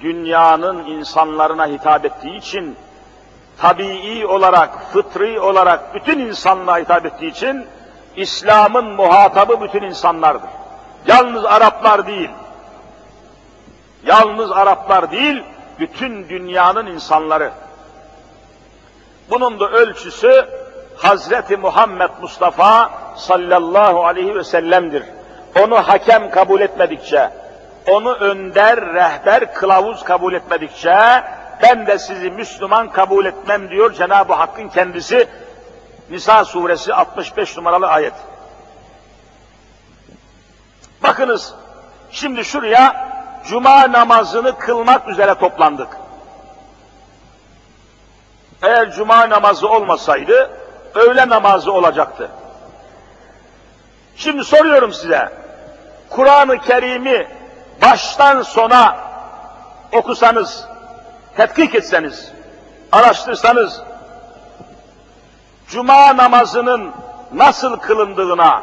dünyanın insanlarına hitap ettiği için tabii olarak, fıtri olarak bütün insanlığa hitap ettiği için İslam'ın muhatabı bütün insanlardır. Yalnız Araplar değil. Yalnız Araplar değil, bütün dünyanın insanları. Bunun da ölçüsü Hazreti Muhammed Mustafa sallallahu aleyhi ve sellem'dir. Onu hakem kabul etmedikçe, onu önder, rehber, kılavuz kabul etmedikçe ben de sizi Müslüman kabul etmem diyor Cenab-ı Hakk'ın kendisi Nisa suresi 65 numaralı ayet. Bakınız şimdi şuraya cuma namazını kılmak üzere toplandık. Eğer cuma namazı olmasaydı öğle namazı olacaktı. Şimdi soruyorum size. Kur'an-ı Kerim'i baştan sona okusanız, tetkik etseniz, araştırsanız, Cuma namazının nasıl kılındığına,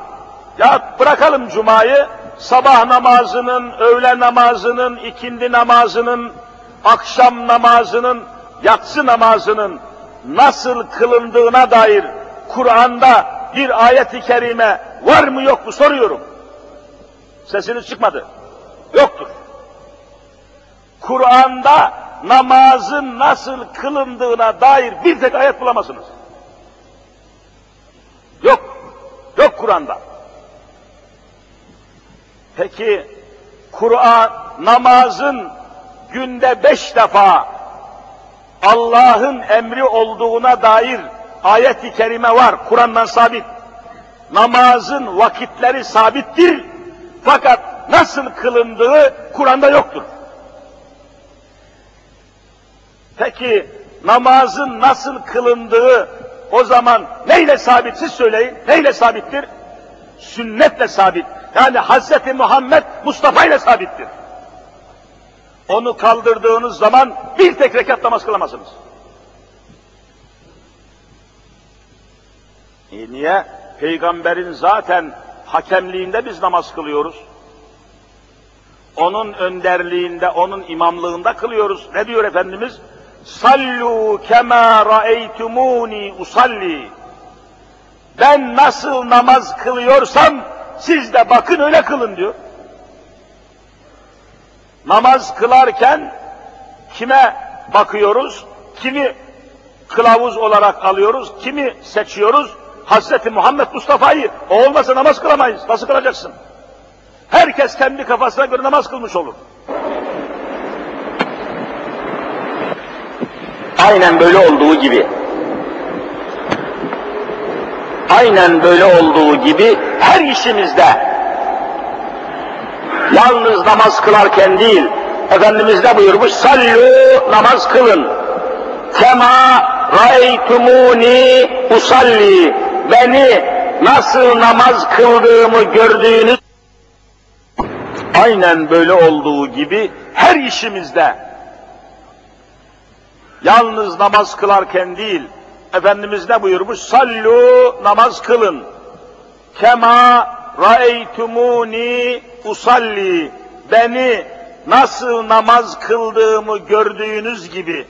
ya bırakalım Cuma'yı, sabah namazının, öğle namazının, ikindi namazının, akşam namazının, yatsı namazının nasıl kılındığına dair Kur'an'da bir ayet-i kerime var mı yok mu soruyorum. Sesiniz çıkmadı. Yoktur. Kur'an'da namazın nasıl kılındığına dair bir tek ayet bulamazsınız. Yok. Yok Kur'an'da. Peki Kur'an namazın günde beş defa Allah'ın emri olduğuna dair ayet-i kerime var. Kur'an'dan sabit. Namazın vakitleri sabittir. Fakat nasıl kılındığı Kur'an'da yoktur. Peki namazın nasıl kılındığı o zaman neyle sabit siz söyleyin? Neyle sabittir? Sünnetle sabit. Yani Hazreti Muhammed Mustafa ile sabittir. Onu kaldırdığınız zaman bir tek rekat namaz kılamazsınız. E niye? Peygamberin zaten hakemliğinde biz namaz kılıyoruz. Onun önderliğinde, onun imamlığında kılıyoruz. Ne diyor Efendimiz? Sallu kema ra'eytumuni usalli. Ben nasıl namaz kılıyorsam siz de bakın öyle kılın diyor. Namaz kılarken kime bakıyoruz? Kimi kılavuz olarak alıyoruz? Kimi seçiyoruz? Hazreti Muhammed Mustafa'yı. O olmasa namaz kılamayız. Nasıl kılacaksın? Herkes kendi kafasına göre namaz kılmış olur. Aynen böyle olduğu gibi. Aynen böyle olduğu gibi her işimizde yalnız namaz kılarken değil, Efendimiz de buyurmuş, sallu namaz kılın. Kema raytumuni usalli. Beni nasıl namaz kıldığımı gördüğünüz aynen böyle olduğu gibi her işimizde Yalnız namaz kılarken değil, Efendimiz ne buyurmuş? Sallu namaz kılın. Kema ra'eytumuni usalli. Beni nasıl namaz kıldığımı gördüğünüz gibi,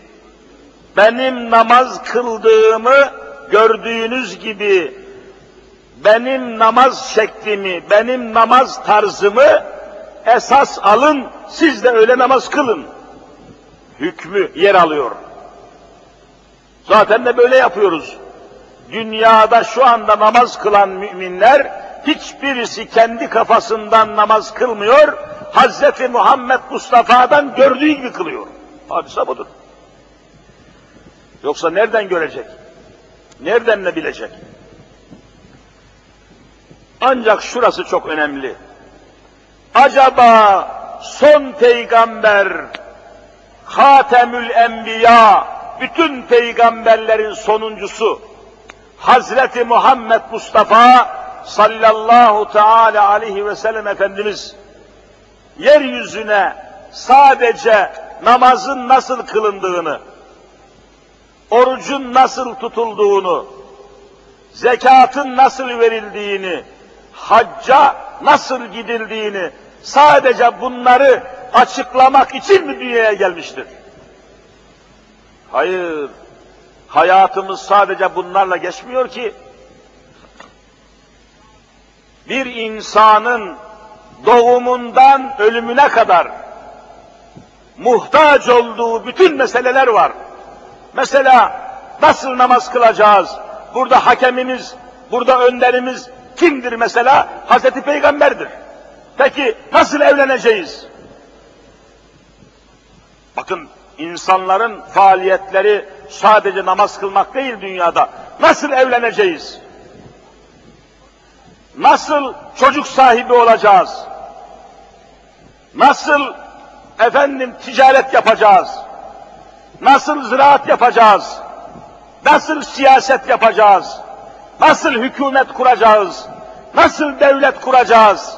benim namaz kıldığımı gördüğünüz gibi, benim namaz şeklimi, benim namaz tarzımı esas alın, siz de öyle namaz kılın. Hükmü yer alıyor. Zaten de böyle yapıyoruz. Dünyada şu anda namaz kılan müminler, hiçbirisi kendi kafasından namaz kılmıyor, Hazreti Muhammed Mustafa'dan gördüğü gibi kılıyor. Hadise budur. Yoksa nereden görecek? Nereden ne bilecek? Ancak şurası çok önemli. Acaba son peygamber, Hatemül Enbiya, bütün peygamberlerin sonuncusu, Hazreti Muhammed Mustafa sallallahu teala aleyhi ve sellem Efendimiz, yeryüzüne sadece namazın nasıl kılındığını, orucun nasıl tutulduğunu, zekatın nasıl verildiğini, hacca nasıl gidildiğini, sadece bunları açıklamak için mi dünyaya gelmiştir? Hayır, hayatımız sadece bunlarla geçmiyor ki, bir insanın doğumundan ölümüne kadar muhtaç olduğu bütün meseleler var. Mesela nasıl namaz kılacağız? Burada hakemimiz, burada önderimiz kimdir mesela? Hazreti Peygamber'dir. Peki nasıl evleneceğiz? Bakın insanların faaliyetleri sadece namaz kılmak değil dünyada. Nasıl evleneceğiz? Nasıl çocuk sahibi olacağız? Nasıl efendim ticaret yapacağız? Nasıl ziraat yapacağız? Nasıl siyaset yapacağız? Nasıl hükümet kuracağız? Nasıl devlet kuracağız?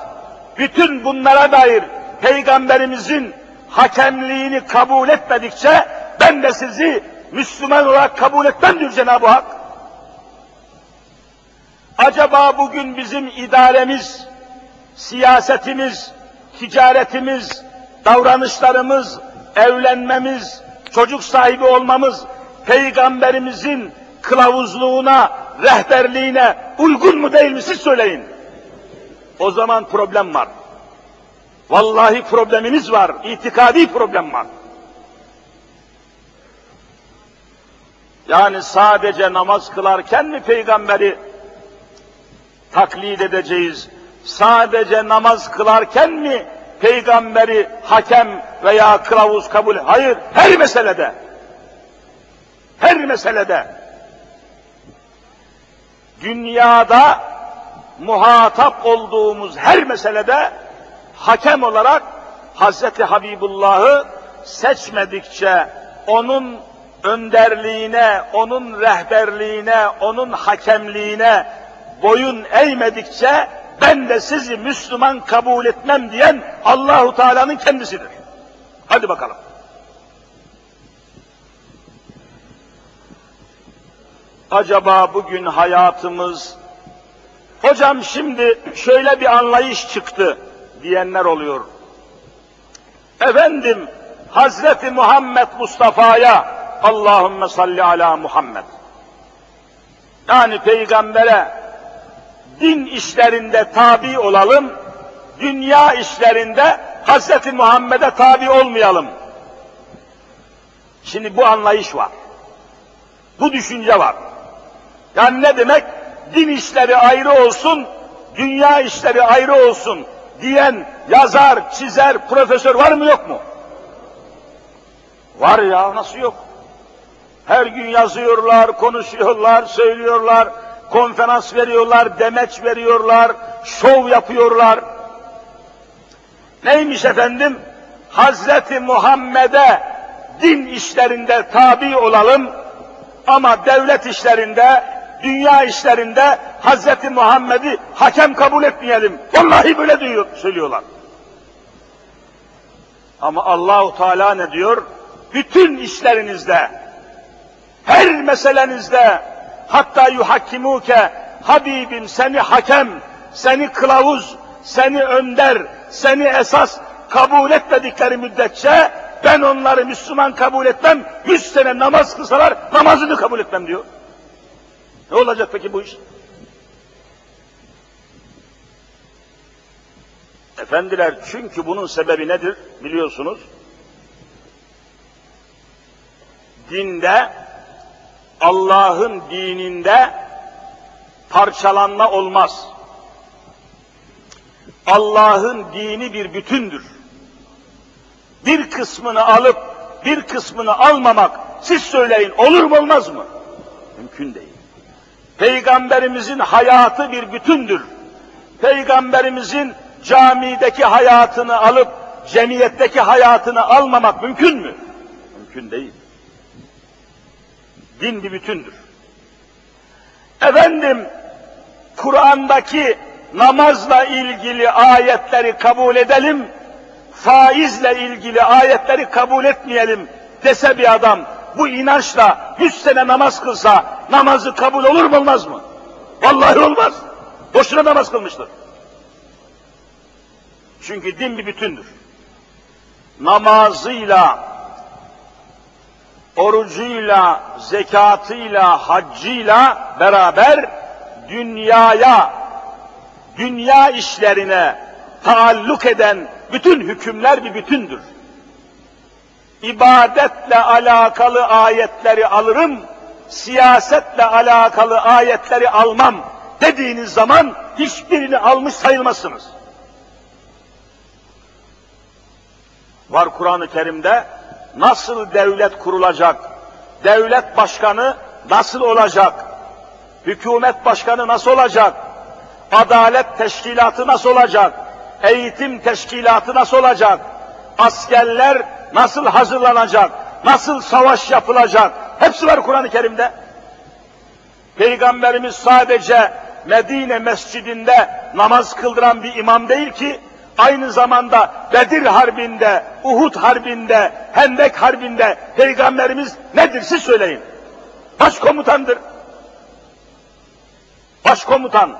Bütün bunlara dair Peygamberimizin hakemliğini kabul etmedikçe ben de sizi Müslüman olarak kabul etmem diyor Cenab-ı Hak. Acaba bugün bizim idaremiz, siyasetimiz, ticaretimiz, davranışlarımız, evlenmemiz, çocuk sahibi olmamız, peygamberimizin kılavuzluğuna, rehberliğine uygun mu değil mi siz söyleyin. O zaman problem var. Vallahi problemimiz var, itikadi problem var. Yani sadece namaz kılarken mi peygamberi taklit edeceğiz? Sadece namaz kılarken mi peygamberi hakem veya kılavuz kabul? Hayır, her meselede. Her meselede. Dünyada muhatap olduğumuz her meselede hakem olarak Hazreti Habibullah'ı seçmedikçe onun önderliğine, onun rehberliğine, onun hakemliğine boyun eğmedikçe ben de sizi Müslüman kabul etmem diyen Allahu Teala'nın kendisidir. Hadi bakalım. Acaba bugün hayatımız hocam şimdi şöyle bir anlayış çıktı diyenler oluyor. Efendim Hazreti Muhammed Mustafa'ya Allahümme salli ala Muhammed. Yani peygambere din işlerinde tabi olalım, dünya işlerinde Hazreti Muhammed'e tabi olmayalım. Şimdi bu anlayış var. Bu düşünce var. Yani ne demek? Din işleri ayrı olsun, dünya işleri ayrı olsun diyen yazar, çizer, profesör var mı yok mu? Var ya, nasıl yok? Her gün yazıyorlar, konuşuyorlar, söylüyorlar, konferans veriyorlar, demeç veriyorlar, şov yapıyorlar. Neymiş efendim? Hazreti Muhammed'e din işlerinde tabi olalım ama devlet işlerinde, dünya işlerinde Hazreti Muhammed'i hakem kabul etmeyelim. Vallahi böyle diyor, söylüyorlar. Ama Allahu Teala ne diyor? Bütün işlerinizde, her meselenizde hatta yuhakkimuke Habibim seni hakem, seni kılavuz, seni önder, seni esas kabul etmedikleri müddetçe ben onları Müslüman kabul etmem, yüz sene namaz kılsalar namazını kabul etmem diyor. Ne olacak peki bu iş? Efendiler çünkü bunun sebebi nedir biliyorsunuz? Dinde, Allah'ın dininde parçalanma olmaz. Allah'ın dini bir bütündür. Bir kısmını alıp bir kısmını almamak siz söyleyin olur mu olmaz mı? Mümkün değil. Peygamberimizin hayatı bir bütündür. Peygamberimizin camideki hayatını alıp cemiyetteki hayatını almamak mümkün mü? Mümkün değil. Din bir bütündür. Efendim, Kur'an'daki namazla ilgili ayetleri kabul edelim, faizle ilgili ayetleri kabul etmeyelim dese bir adam, bu inançla yüz sene namaz kılsa namazı kabul olur mu olmaz mı? Vallahi olmaz. Boşuna namaz kılmıştır. Çünkü din bir bütündür. Namazıyla, orucuyla, zekatıyla, haccıyla beraber dünyaya, dünya işlerine taalluk eden bütün hükümler bir bütündür. İbadetle alakalı ayetleri alırım, siyasetle alakalı ayetleri almam dediğiniz zaman hiçbirini almış sayılmazsınız. Var Kur'an-ı Kerim'de nasıl devlet kurulacak, devlet başkanı nasıl olacak, hükümet başkanı nasıl olacak, adalet teşkilatı nasıl olacak, eğitim teşkilatı nasıl olacak, askerler nasıl hazırlanacak, nasıl savaş yapılacak, hepsi var Kur'an-ı Kerim'de. Peygamberimiz sadece Medine mescidinde namaz kıldıran bir imam değil ki, aynı zamanda Bedir Harbi'nde, Uhud Harbi'nde, Hendek Harbi'nde Peygamberimiz nedir siz söyleyin. Başkomutandır. Başkomutan.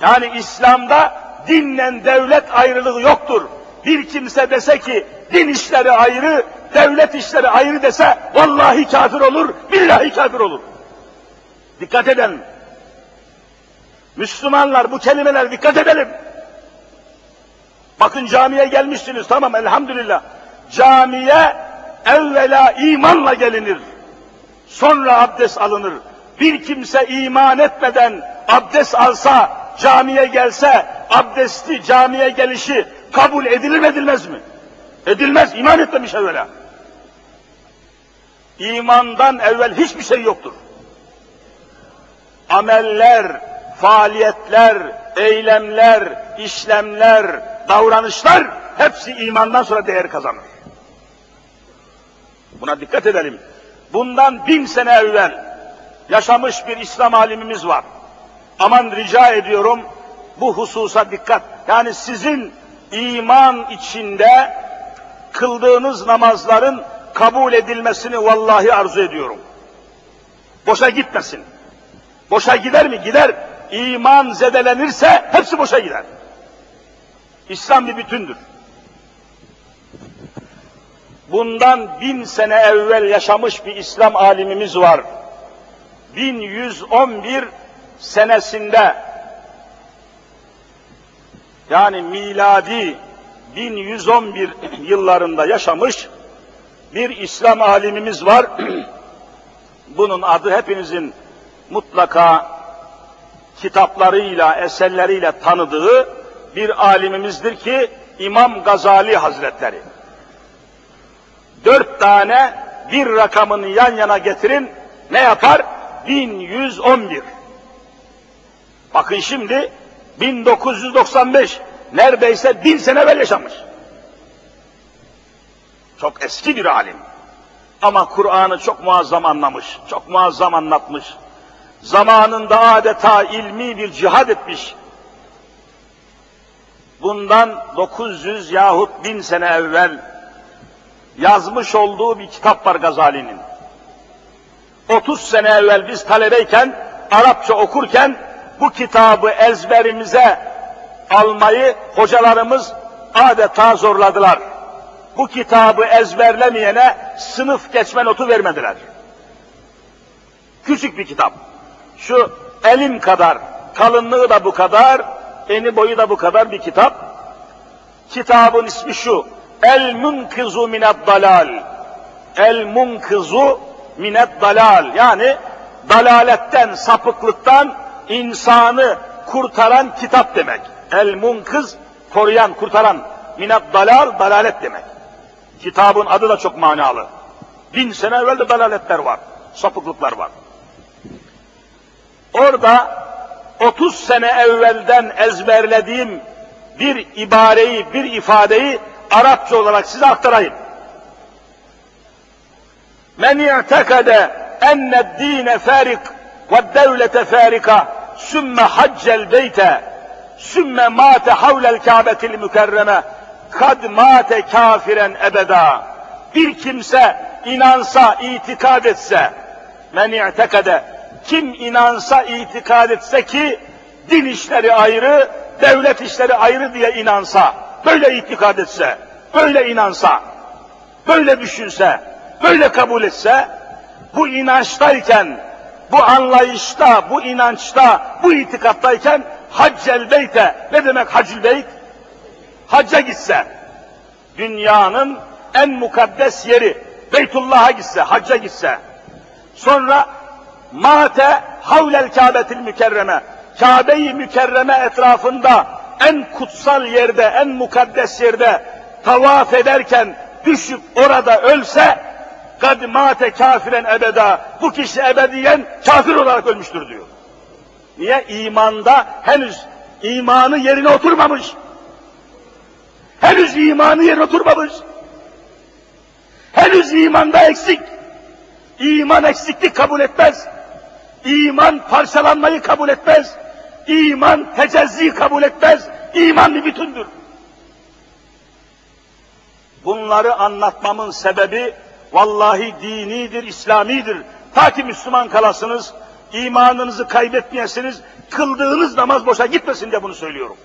Yani İslam'da dinle devlet ayrılığı yoktur. Bir kimse dese ki din işleri ayrı, devlet işleri ayrı dese vallahi kafir olur, billahi kafir olur. Dikkat edin. Müslümanlar bu kelimeler dikkat edelim. Bakın camiye gelmişsiniz tamam elhamdülillah. Camiye evvela imanla gelinir. Sonra abdest alınır. Bir kimse iman etmeden abdest alsa, camiye gelse, abdesti camiye gelişi kabul edilir mi edilmez mi? Edilmez, iman etmemiş evvela. İmandan evvel hiçbir şey yoktur. Ameller, faaliyetler, eylemler, işlemler, davranışlar hepsi imandan sonra değer kazanır. Buna dikkat edelim. Bundan bin sene evvel yaşamış bir İslam alimimiz var. Aman rica ediyorum bu hususa dikkat. Yani sizin iman içinde kıldığınız namazların kabul edilmesini vallahi arzu ediyorum. Boşa gitmesin. Boşa gider mi? Gider. İman zedelenirse hepsi boşa gider. İslam bir bütündür. Bundan bin sene evvel yaşamış bir İslam alimimiz var. 1111 senesinde yani miladi 1111 yıllarında yaşamış bir İslam alimimiz var. Bunun adı hepinizin mutlaka kitaplarıyla, eserleriyle tanıdığı bir alimimizdir ki İmam Gazali Hazretleri. Dört tane bir rakamını yan yana getirin, ne yapar? 1111. Bakın şimdi 1995, neredeyse bin sene evvel yaşamış. Çok eski bir alim. Ama Kur'an'ı çok muazzam anlamış, çok muazzam anlatmış. Zamanında adeta ilmi bir cihad etmiş. Bundan 900 yahut 1000 sene evvel yazmış olduğu bir kitap var Gazali'nin. 30 sene evvel biz talebeyken, Arapça okurken bu kitabı ezberimize almayı hocalarımız adeta zorladılar. Bu kitabı ezberlemeyene sınıf geçme notu vermediler. Küçük bir kitap. Şu elim kadar kalınlığı da bu kadar, eni boyu da bu kadar bir kitap. Kitabın ismi şu, El Munkizu Mined Dalal. El Munkizu Mined Dalal. Yani dalaletten, sapıklıktan insanı kurtaran kitap demek. El Munkiz, koruyan, kurtaran. Mined Dalal, dalalet demek. Kitabın adı da çok manalı. Bin sene evvel de dalaletler var, sapıklıklar var. Orada 30 sene evvelden ezberlediğim bir ibareyi, bir ifadeyi Arapça olarak size aktarayım. Men i'tekade enne dine farik ve devlete farika sümme haccel beyte sümme mate havlel kâbetil mükerreme kad mate kafiren ebeda. Bir kimse inansa, itikad etse, men i'tekade, kim inansa, itikad etse ki, din işleri ayrı, devlet işleri ayrı diye inansa, böyle itikad etse, böyle inansa, böyle düşünse, böyle kabul etse, bu inançtayken, bu anlayışta, bu inançta, bu itikattayken haccel beyte, ne demek hacül beyt? Hacca gitse, dünyanın en mukaddes yeri, Beytullah'a gitse, hacca gitse, sonra mate havlel Kabe'til mükerreme, Kabe-i mükerreme etrafında en kutsal yerde, en mukaddes yerde tavaf ederken düşüp orada ölse, kad mate kafiren ebeda, bu kişi ebediyen kafir olarak ölmüştür diyor. Niye? İmanda henüz imanı yerine oturmamış. Henüz imanı yerine oturmamış. Henüz imanda eksik. İman eksiklik kabul etmez. İman parçalanmayı kabul etmez. İman tecezzi kabul etmez. İman bir bütündür. Bunları anlatmamın sebebi vallahi dinidir, İslamidir. Ta ki Müslüman kalasınız, imanınızı kaybetmeyesiniz, kıldığınız namaz boşa gitmesin diye bunu söylüyorum.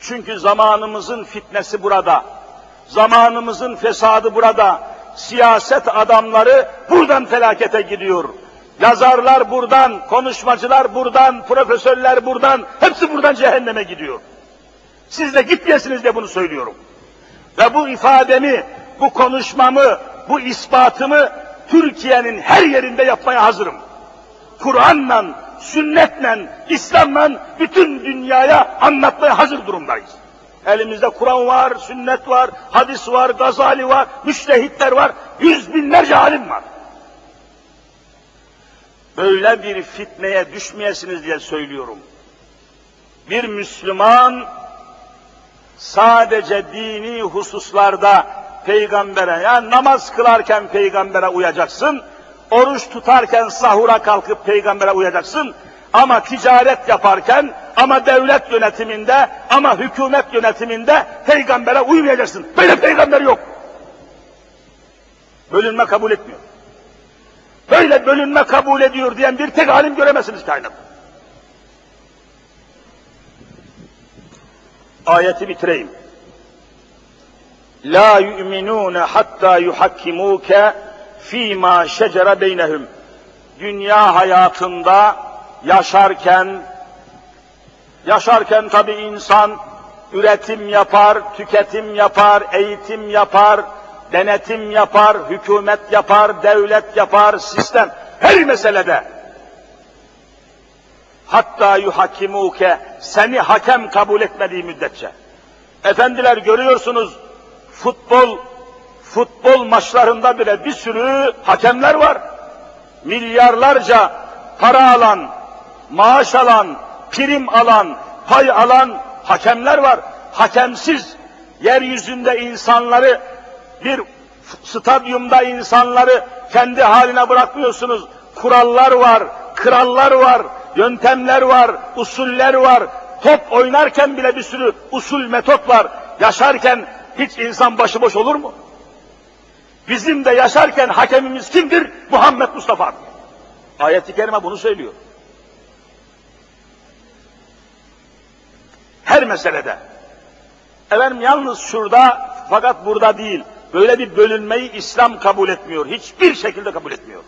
Çünkü zamanımızın fitnesi burada. Zamanımızın fesadı burada. Siyaset adamları buradan felakete gidiyor. Yazarlar buradan, konuşmacılar buradan, profesörler buradan, hepsi buradan cehenneme gidiyor. Siz de gitmeyesiniz diye bunu söylüyorum. Ve bu ifademi, bu konuşmamı, bu ispatımı Türkiye'nin her yerinde yapmaya hazırım. Kur'an'la, sünnetle, İslam'la bütün dünyaya anlatmaya hazır durumdayız. Elimizde Kur'an var, sünnet var, hadis var, gazali var, müştehitler var, yüz binlerce alim var. Böyle bir fitneye düşmeyesiniz diye söylüyorum. Bir Müslüman sadece dini hususlarda peygambere, yani namaz kılarken peygambere uyacaksın, oruç tutarken sahura kalkıp peygambere uyacaksın, ama ticaret yaparken, ama devlet yönetiminde, ama hükümet yönetiminde peygambere uymayacaksın. Böyle peygamber yok. Bölünme kabul etmiyor. Böyle bölünme kabul ediyor diyen bir tek alim göremezsiniz kainatta. Ayeti bitireyim. La yu'minun hatta yuhakkimuke fîmâ şecere beynehum. Dünya hayatında yaşarken, yaşarken tabi insan üretim yapar, tüketim yapar, eğitim yapar, denetim yapar, hükümet yapar, devlet yapar, sistem, her meselede. Hatta yuhakimuke, seni hakem kabul etmediği müddetçe. Efendiler görüyorsunuz, futbol, futbol maçlarında bile bir sürü hakemler var. Milyarlarca para alan, maaş alan, prim alan, pay alan hakemler var. Hakemsiz yeryüzünde insanları bir stadyumda insanları kendi haline bırakmıyorsunuz. Kurallar var, krallar var, yöntemler var, usuller var. Top oynarken bile bir sürü usul metot var. Yaşarken hiç insan başıboş olur mu? Bizim de yaşarken hakemimiz kimdir? Muhammed Mustafa. Ayet-i Kerime bunu söylüyor. Her meselede. Efendim yalnız şurada fakat burada değil. Böyle bir bölünmeyi İslam kabul etmiyor. Hiçbir şekilde kabul etmiyor.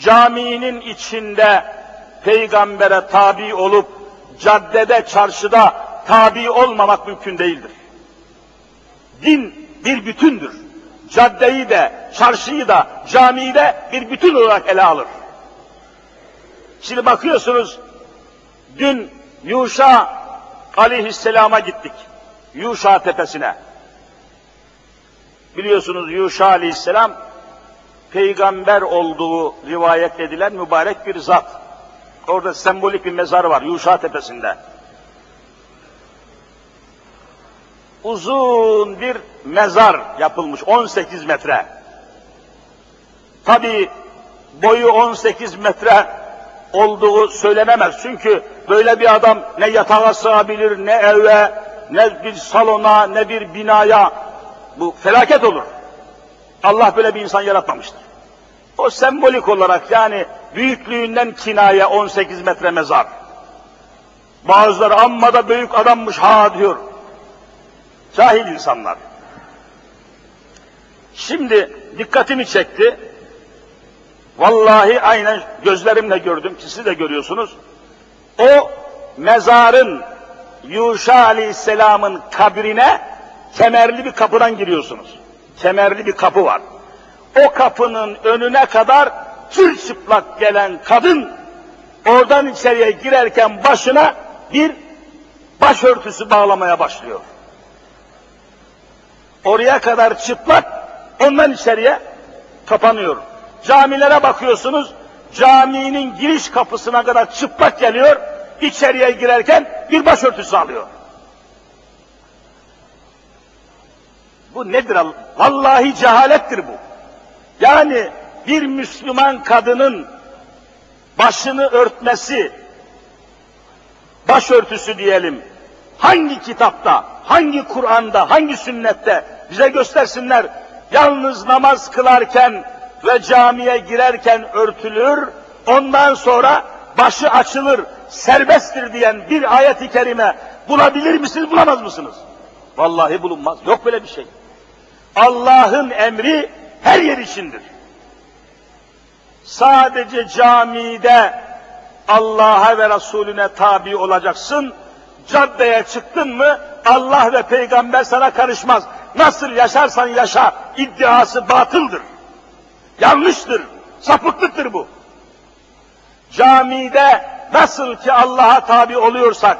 caminin içinde peygambere tabi olup caddede, çarşıda tabi olmamak mümkün değildir. Din bir bütündür. Caddeyi de, çarşıyı da, camiyi de bir bütün olarak ele alır. Şimdi bakıyorsunuz, dün Yuşa aleyhisselama gittik. Yuşa tepesine. Biliyorsunuz Yuşa aleyhisselam peygamber olduğu rivayet edilen mübarek bir zat. Orada sembolik bir mezar var Yuşa tepesinde. Uzun bir mezar yapılmış 18 metre. Tabi boyu 18 metre olduğu söylenemez. Çünkü böyle bir adam ne yatağa sığabilir, ne eve, ne bir salona, ne bir binaya. Bu felaket olur. Allah böyle bir insan yaratmamıştır. O sembolik olarak yani büyüklüğünden kinaye 18 metre mezar. Bazıları amma da büyük adammış ha diyor. Cahil insanlar. Şimdi dikkatimi çekti. Vallahi aynen gözlerimle gördüm ki siz de görüyorsunuz. O mezarın Yuşa Aleyhisselam'ın kabrine kemerli bir kapıdan giriyorsunuz. Kemerli bir kapı var. O kapının önüne kadar çıplak gelen kadın oradan içeriye girerken başına bir başörtüsü bağlamaya başlıyor. Oraya kadar çıplak, ondan içeriye kapanıyor. Camilere bakıyorsunuz, caminin giriş kapısına kadar çıplak geliyor, içeriye girerken bir başörtüsü alıyor. Bu nedir? Vallahi cehalettir bu. Yani bir Müslüman kadının başını örtmesi, başörtüsü diyelim, hangi kitapta, hangi Kur'an'da, hangi sünnette bize göstersinler. Yalnız namaz kılarken ve camiye girerken örtülür, ondan sonra başı açılır, serbesttir diyen bir ayet-i kerime bulabilir misiniz, bulamaz mısınız? Vallahi bulunmaz. Yok böyle bir şey. Allah'ın emri her yer içindir. Sadece camide Allah'a ve Resulüne tabi olacaksın. Caddeye çıktın mı Allah ve peygamber sana karışmaz. Nasıl yaşarsan yaşa iddiası batıldır. Yanlıştır, sapıklıktır bu. Camide nasıl ki Allah'a tabi oluyorsak,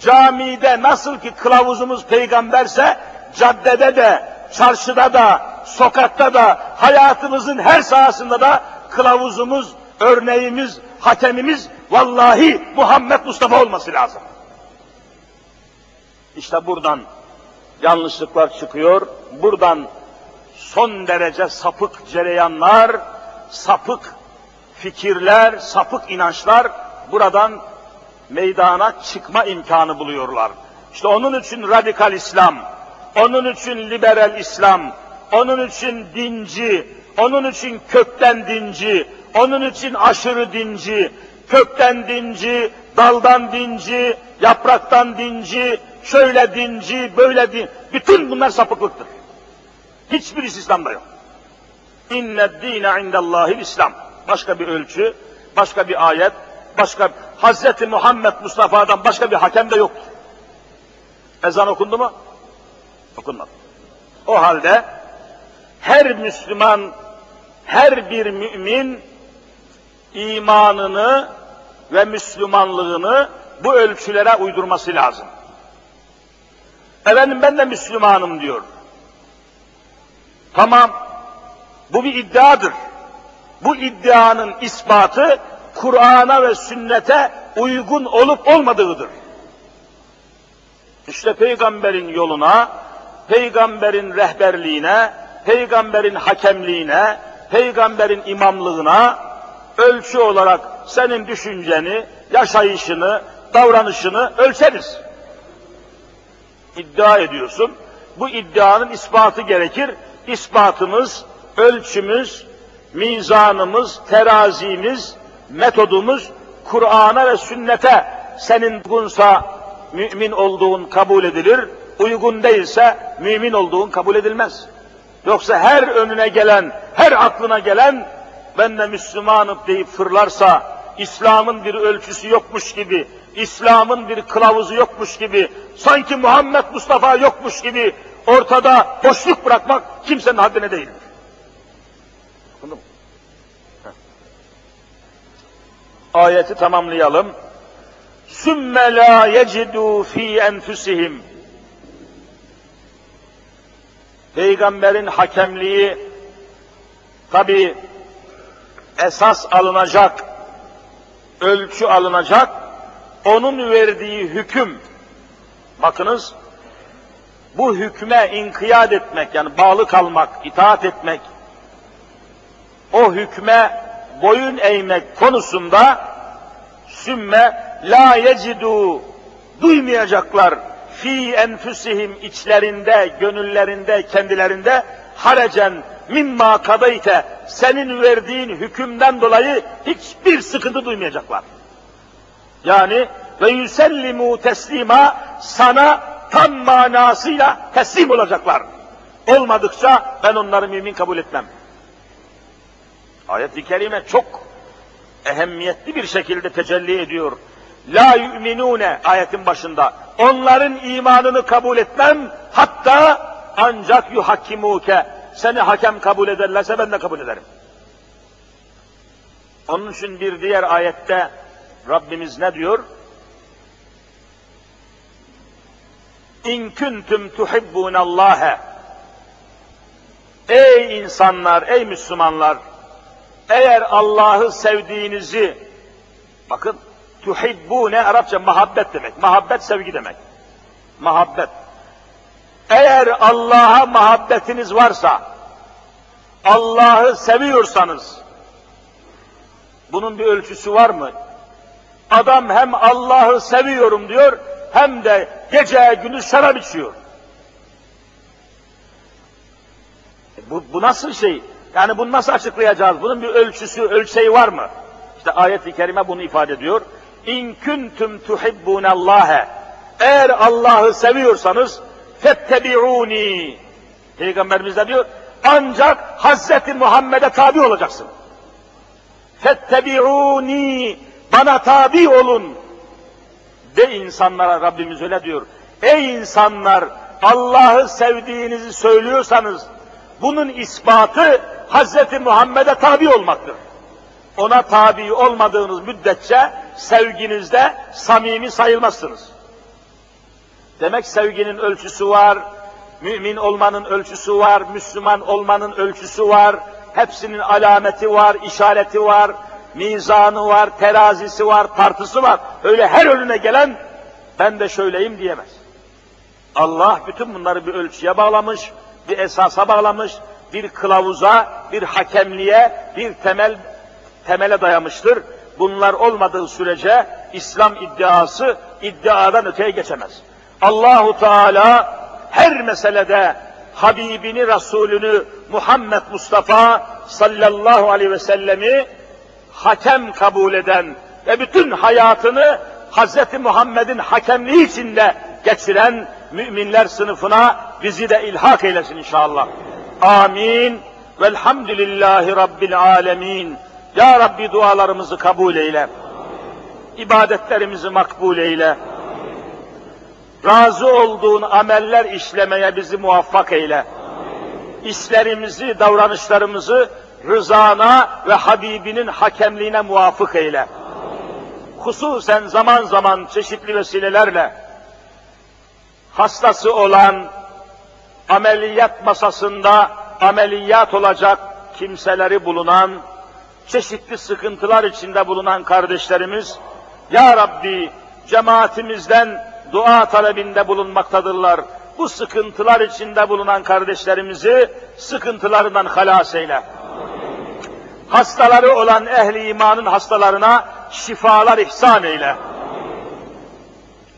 camide nasıl ki kılavuzumuz peygamberse, caddede de, çarşıda da, sokakta da, hayatımızın her sahasında da kılavuzumuz, örneğimiz, hakemimiz vallahi Muhammed Mustafa olması lazım. İşte buradan yanlışlıklar çıkıyor, buradan son derece sapık cereyanlar, sapık fikirler, sapık inançlar buradan meydana çıkma imkanı buluyorlar. İşte onun için radikal İslam, onun için liberal İslam, onun için dinci, onun için kökten dinci, onun için aşırı dinci, kökten dinci, daldan dinci, yapraktan dinci, şöyle dinci, böyle dinci. Bütün bunlar sapıklıktır. Hiçbirisi İslam'da yok. İnne dîne indellâhil İslam. Başka bir ölçü, başka bir ayet, başka Hazreti Muhammed Mustafa'dan başka bir hakem de yoktur. Ezan okundu mu? Okunmadı. O halde her Müslüman, her bir mümin imanını ve Müslümanlığını bu ölçülere uydurması lazım. Efendim ben de Müslümanım diyor. Tamam, bu bir iddiadır. Bu iddianın ispatı Kur'an'a ve sünnete uygun olup olmadığıdır. İşte peygamberin yoluna, peygamberin rehberliğine, peygamberin hakemliğine, peygamberin imamlığına ölçü olarak senin düşünceni, yaşayışını, davranışını ölçeriz. İddia ediyorsun. Bu iddianın ispatı gerekir. İspatımız, ölçümüz, mizanımız, terazimiz, metodumuz Kur'an'a ve sünnete senin uygunsa mümin olduğun kabul edilir, uygun değilse mümin olduğun kabul edilmez. Yoksa her önüne gelen, her aklına gelen ben de Müslümanım deyip fırlarsa, İslam'ın bir ölçüsü yokmuş gibi, İslam'ın bir kılavuzu yokmuş gibi, sanki Muhammed Mustafa yokmuş gibi ortada boşluk bırakmak kimsenin haddine değildir. Ayeti tamamlayalım. Sümme la yecidu fi enfusihim. Peygamberin hakemliği tabi esas alınacak, ölçü alınacak, onun verdiği hüküm, bakınız, bu hükme inkiyat etmek, yani bağlı kalmak, itaat etmek, o hükme boyun eğmek konusunda sümme la yecidu duymayacaklar fi enfusihim içlerinde, gönüllerinde, kendilerinde harecen mimma kadayte senin verdiğin hükümden dolayı hiçbir sıkıntı duymayacaklar. Yani ve yüsellimu teslima sana tam manasıyla teslim olacaklar. Olmadıkça ben onları mümin kabul etmem. Ayet-i kerime çok ehemmiyetli bir şekilde tecelli ediyor. La yu'minune ayetin başında. Onların imanını kabul etmem hatta ancak yuhakkimuke seni hakem kabul ederlerse ben de kabul ederim. Onun için bir diğer ayette Rabbimiz ne diyor? İn kuntum tuhibbunallâhe Ey insanlar, ey Müslümanlar, eğer Allah'ı sevdiğinizi, bakın tuhibbu ne Arapça muhabbet demek. Muhabbet sevgi demek. Muhabbet. Eğer Allah'a muhabbetiniz varsa, Allah'ı seviyorsanız, bunun bir ölçüsü var mı? Adam hem Allah'ı seviyorum diyor, hem de gece gündüz şarap içiyor. E bu, bu nasıl şey? Yani bunu nasıl açıklayacağız? Bunun bir ölçüsü, ölçeği var mı? İşte ayet-i kerime bunu ifade ediyor. İn kuntum tuhibbunallâhe. Eğer Allah'ı seviyorsanız fettebi'uni. Peygamberimiz de diyor, ancak Hazreti Muhammed'e tabi olacaksın. Fettebi'uni. Bana tabi olun. De insanlara Rabbimiz öyle diyor. Ey insanlar Allah'ı sevdiğinizi söylüyorsanız bunun ispatı Hazreti Muhammed'e tabi olmaktır. Ona tabi olmadığınız müddetçe sevginizde samimi sayılmazsınız. Demek sevginin ölçüsü var, mümin olmanın ölçüsü var, Müslüman olmanın ölçüsü var, hepsinin alameti var, işareti var, mizanı var, terazisi var, tartısı var. Öyle her önüne gelen ben de şöyleyim diyemez. Allah bütün bunları bir ölçüye bağlamış, bir esasa bağlamış, bir kılavuza, bir hakemliğe, bir temel temele dayamıştır. Bunlar olmadığı sürece İslam iddiası iddiadan öteye geçemez. Allahu Teala her meselede Habibini, Resulünü Muhammed Mustafa sallallahu aleyhi ve sellemi hakem kabul eden ve bütün hayatını Hz. Muhammed'in hakemliği içinde geçiren müminler sınıfına bizi de ilhak eylesin inşallah. Amin. Velhamdülillahi Rabbil alemin. Ya Rabbi dualarımızı kabul eyle. İbadetlerimizi makbul eyle. Razı olduğun ameller işlemeye bizi muvaffak eyle. İşlerimizi, davranışlarımızı rızana ve Habibinin hakemliğine muvafık eyle. Hususen zaman zaman çeşitli vesilelerle hastası olan, ameliyat masasında ameliyat olacak kimseleri bulunan, çeşitli sıkıntılar içinde bulunan kardeşlerimiz, Ya Rabbi cemaatimizden dua talebinde bulunmaktadırlar. Bu sıkıntılar içinde bulunan kardeşlerimizi sıkıntılarından halas eyle. Hastaları olan ehli imanın hastalarına şifalar ihsan eyle.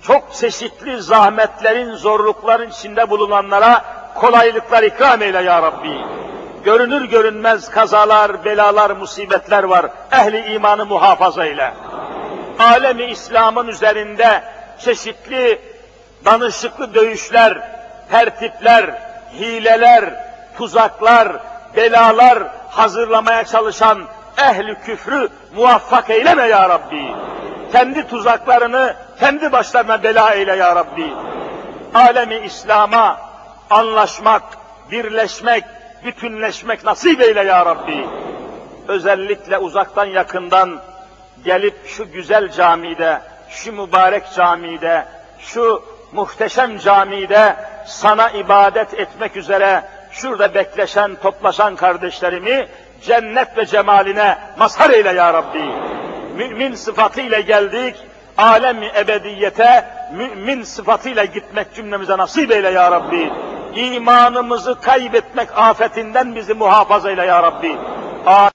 Çok çeşitli zahmetlerin, zorlukların içinde bulunanlara kolaylıklar ikram eyle ya Rabbi. Görünür görünmez kazalar, belalar, musibetler var. Ehli imanı muhafaza eyle. Alemi İslam'ın üzerinde çeşitli danışıklı dövüşler, tertipler, hileler, tuzaklar, belalar hazırlamaya çalışan ehli küfrü muvaffak eyleme ya Rabbi. Kendi tuzaklarını kendi başlarına bela eyle ya Rabbi. Alemi İslam'a anlaşmak, birleşmek, bütünleşmek nasip eyle ya Rabbi. Özellikle uzaktan yakından gelip şu güzel camide, şu mübarek camide, şu muhteşem camide sana ibadet etmek üzere şurada bekleşen, toplaşan kardeşlerimi cennet ve cemaline mazhar eyle ya Rabbi. Mümin sıfatıyla geldik, alemi ebediyete mümin sıfatıyla gitmek cümlemize nasip eyle ya Rabbi. İmanımızı kaybetmek afetinden bizi muhafaza eyle ya Rabbi.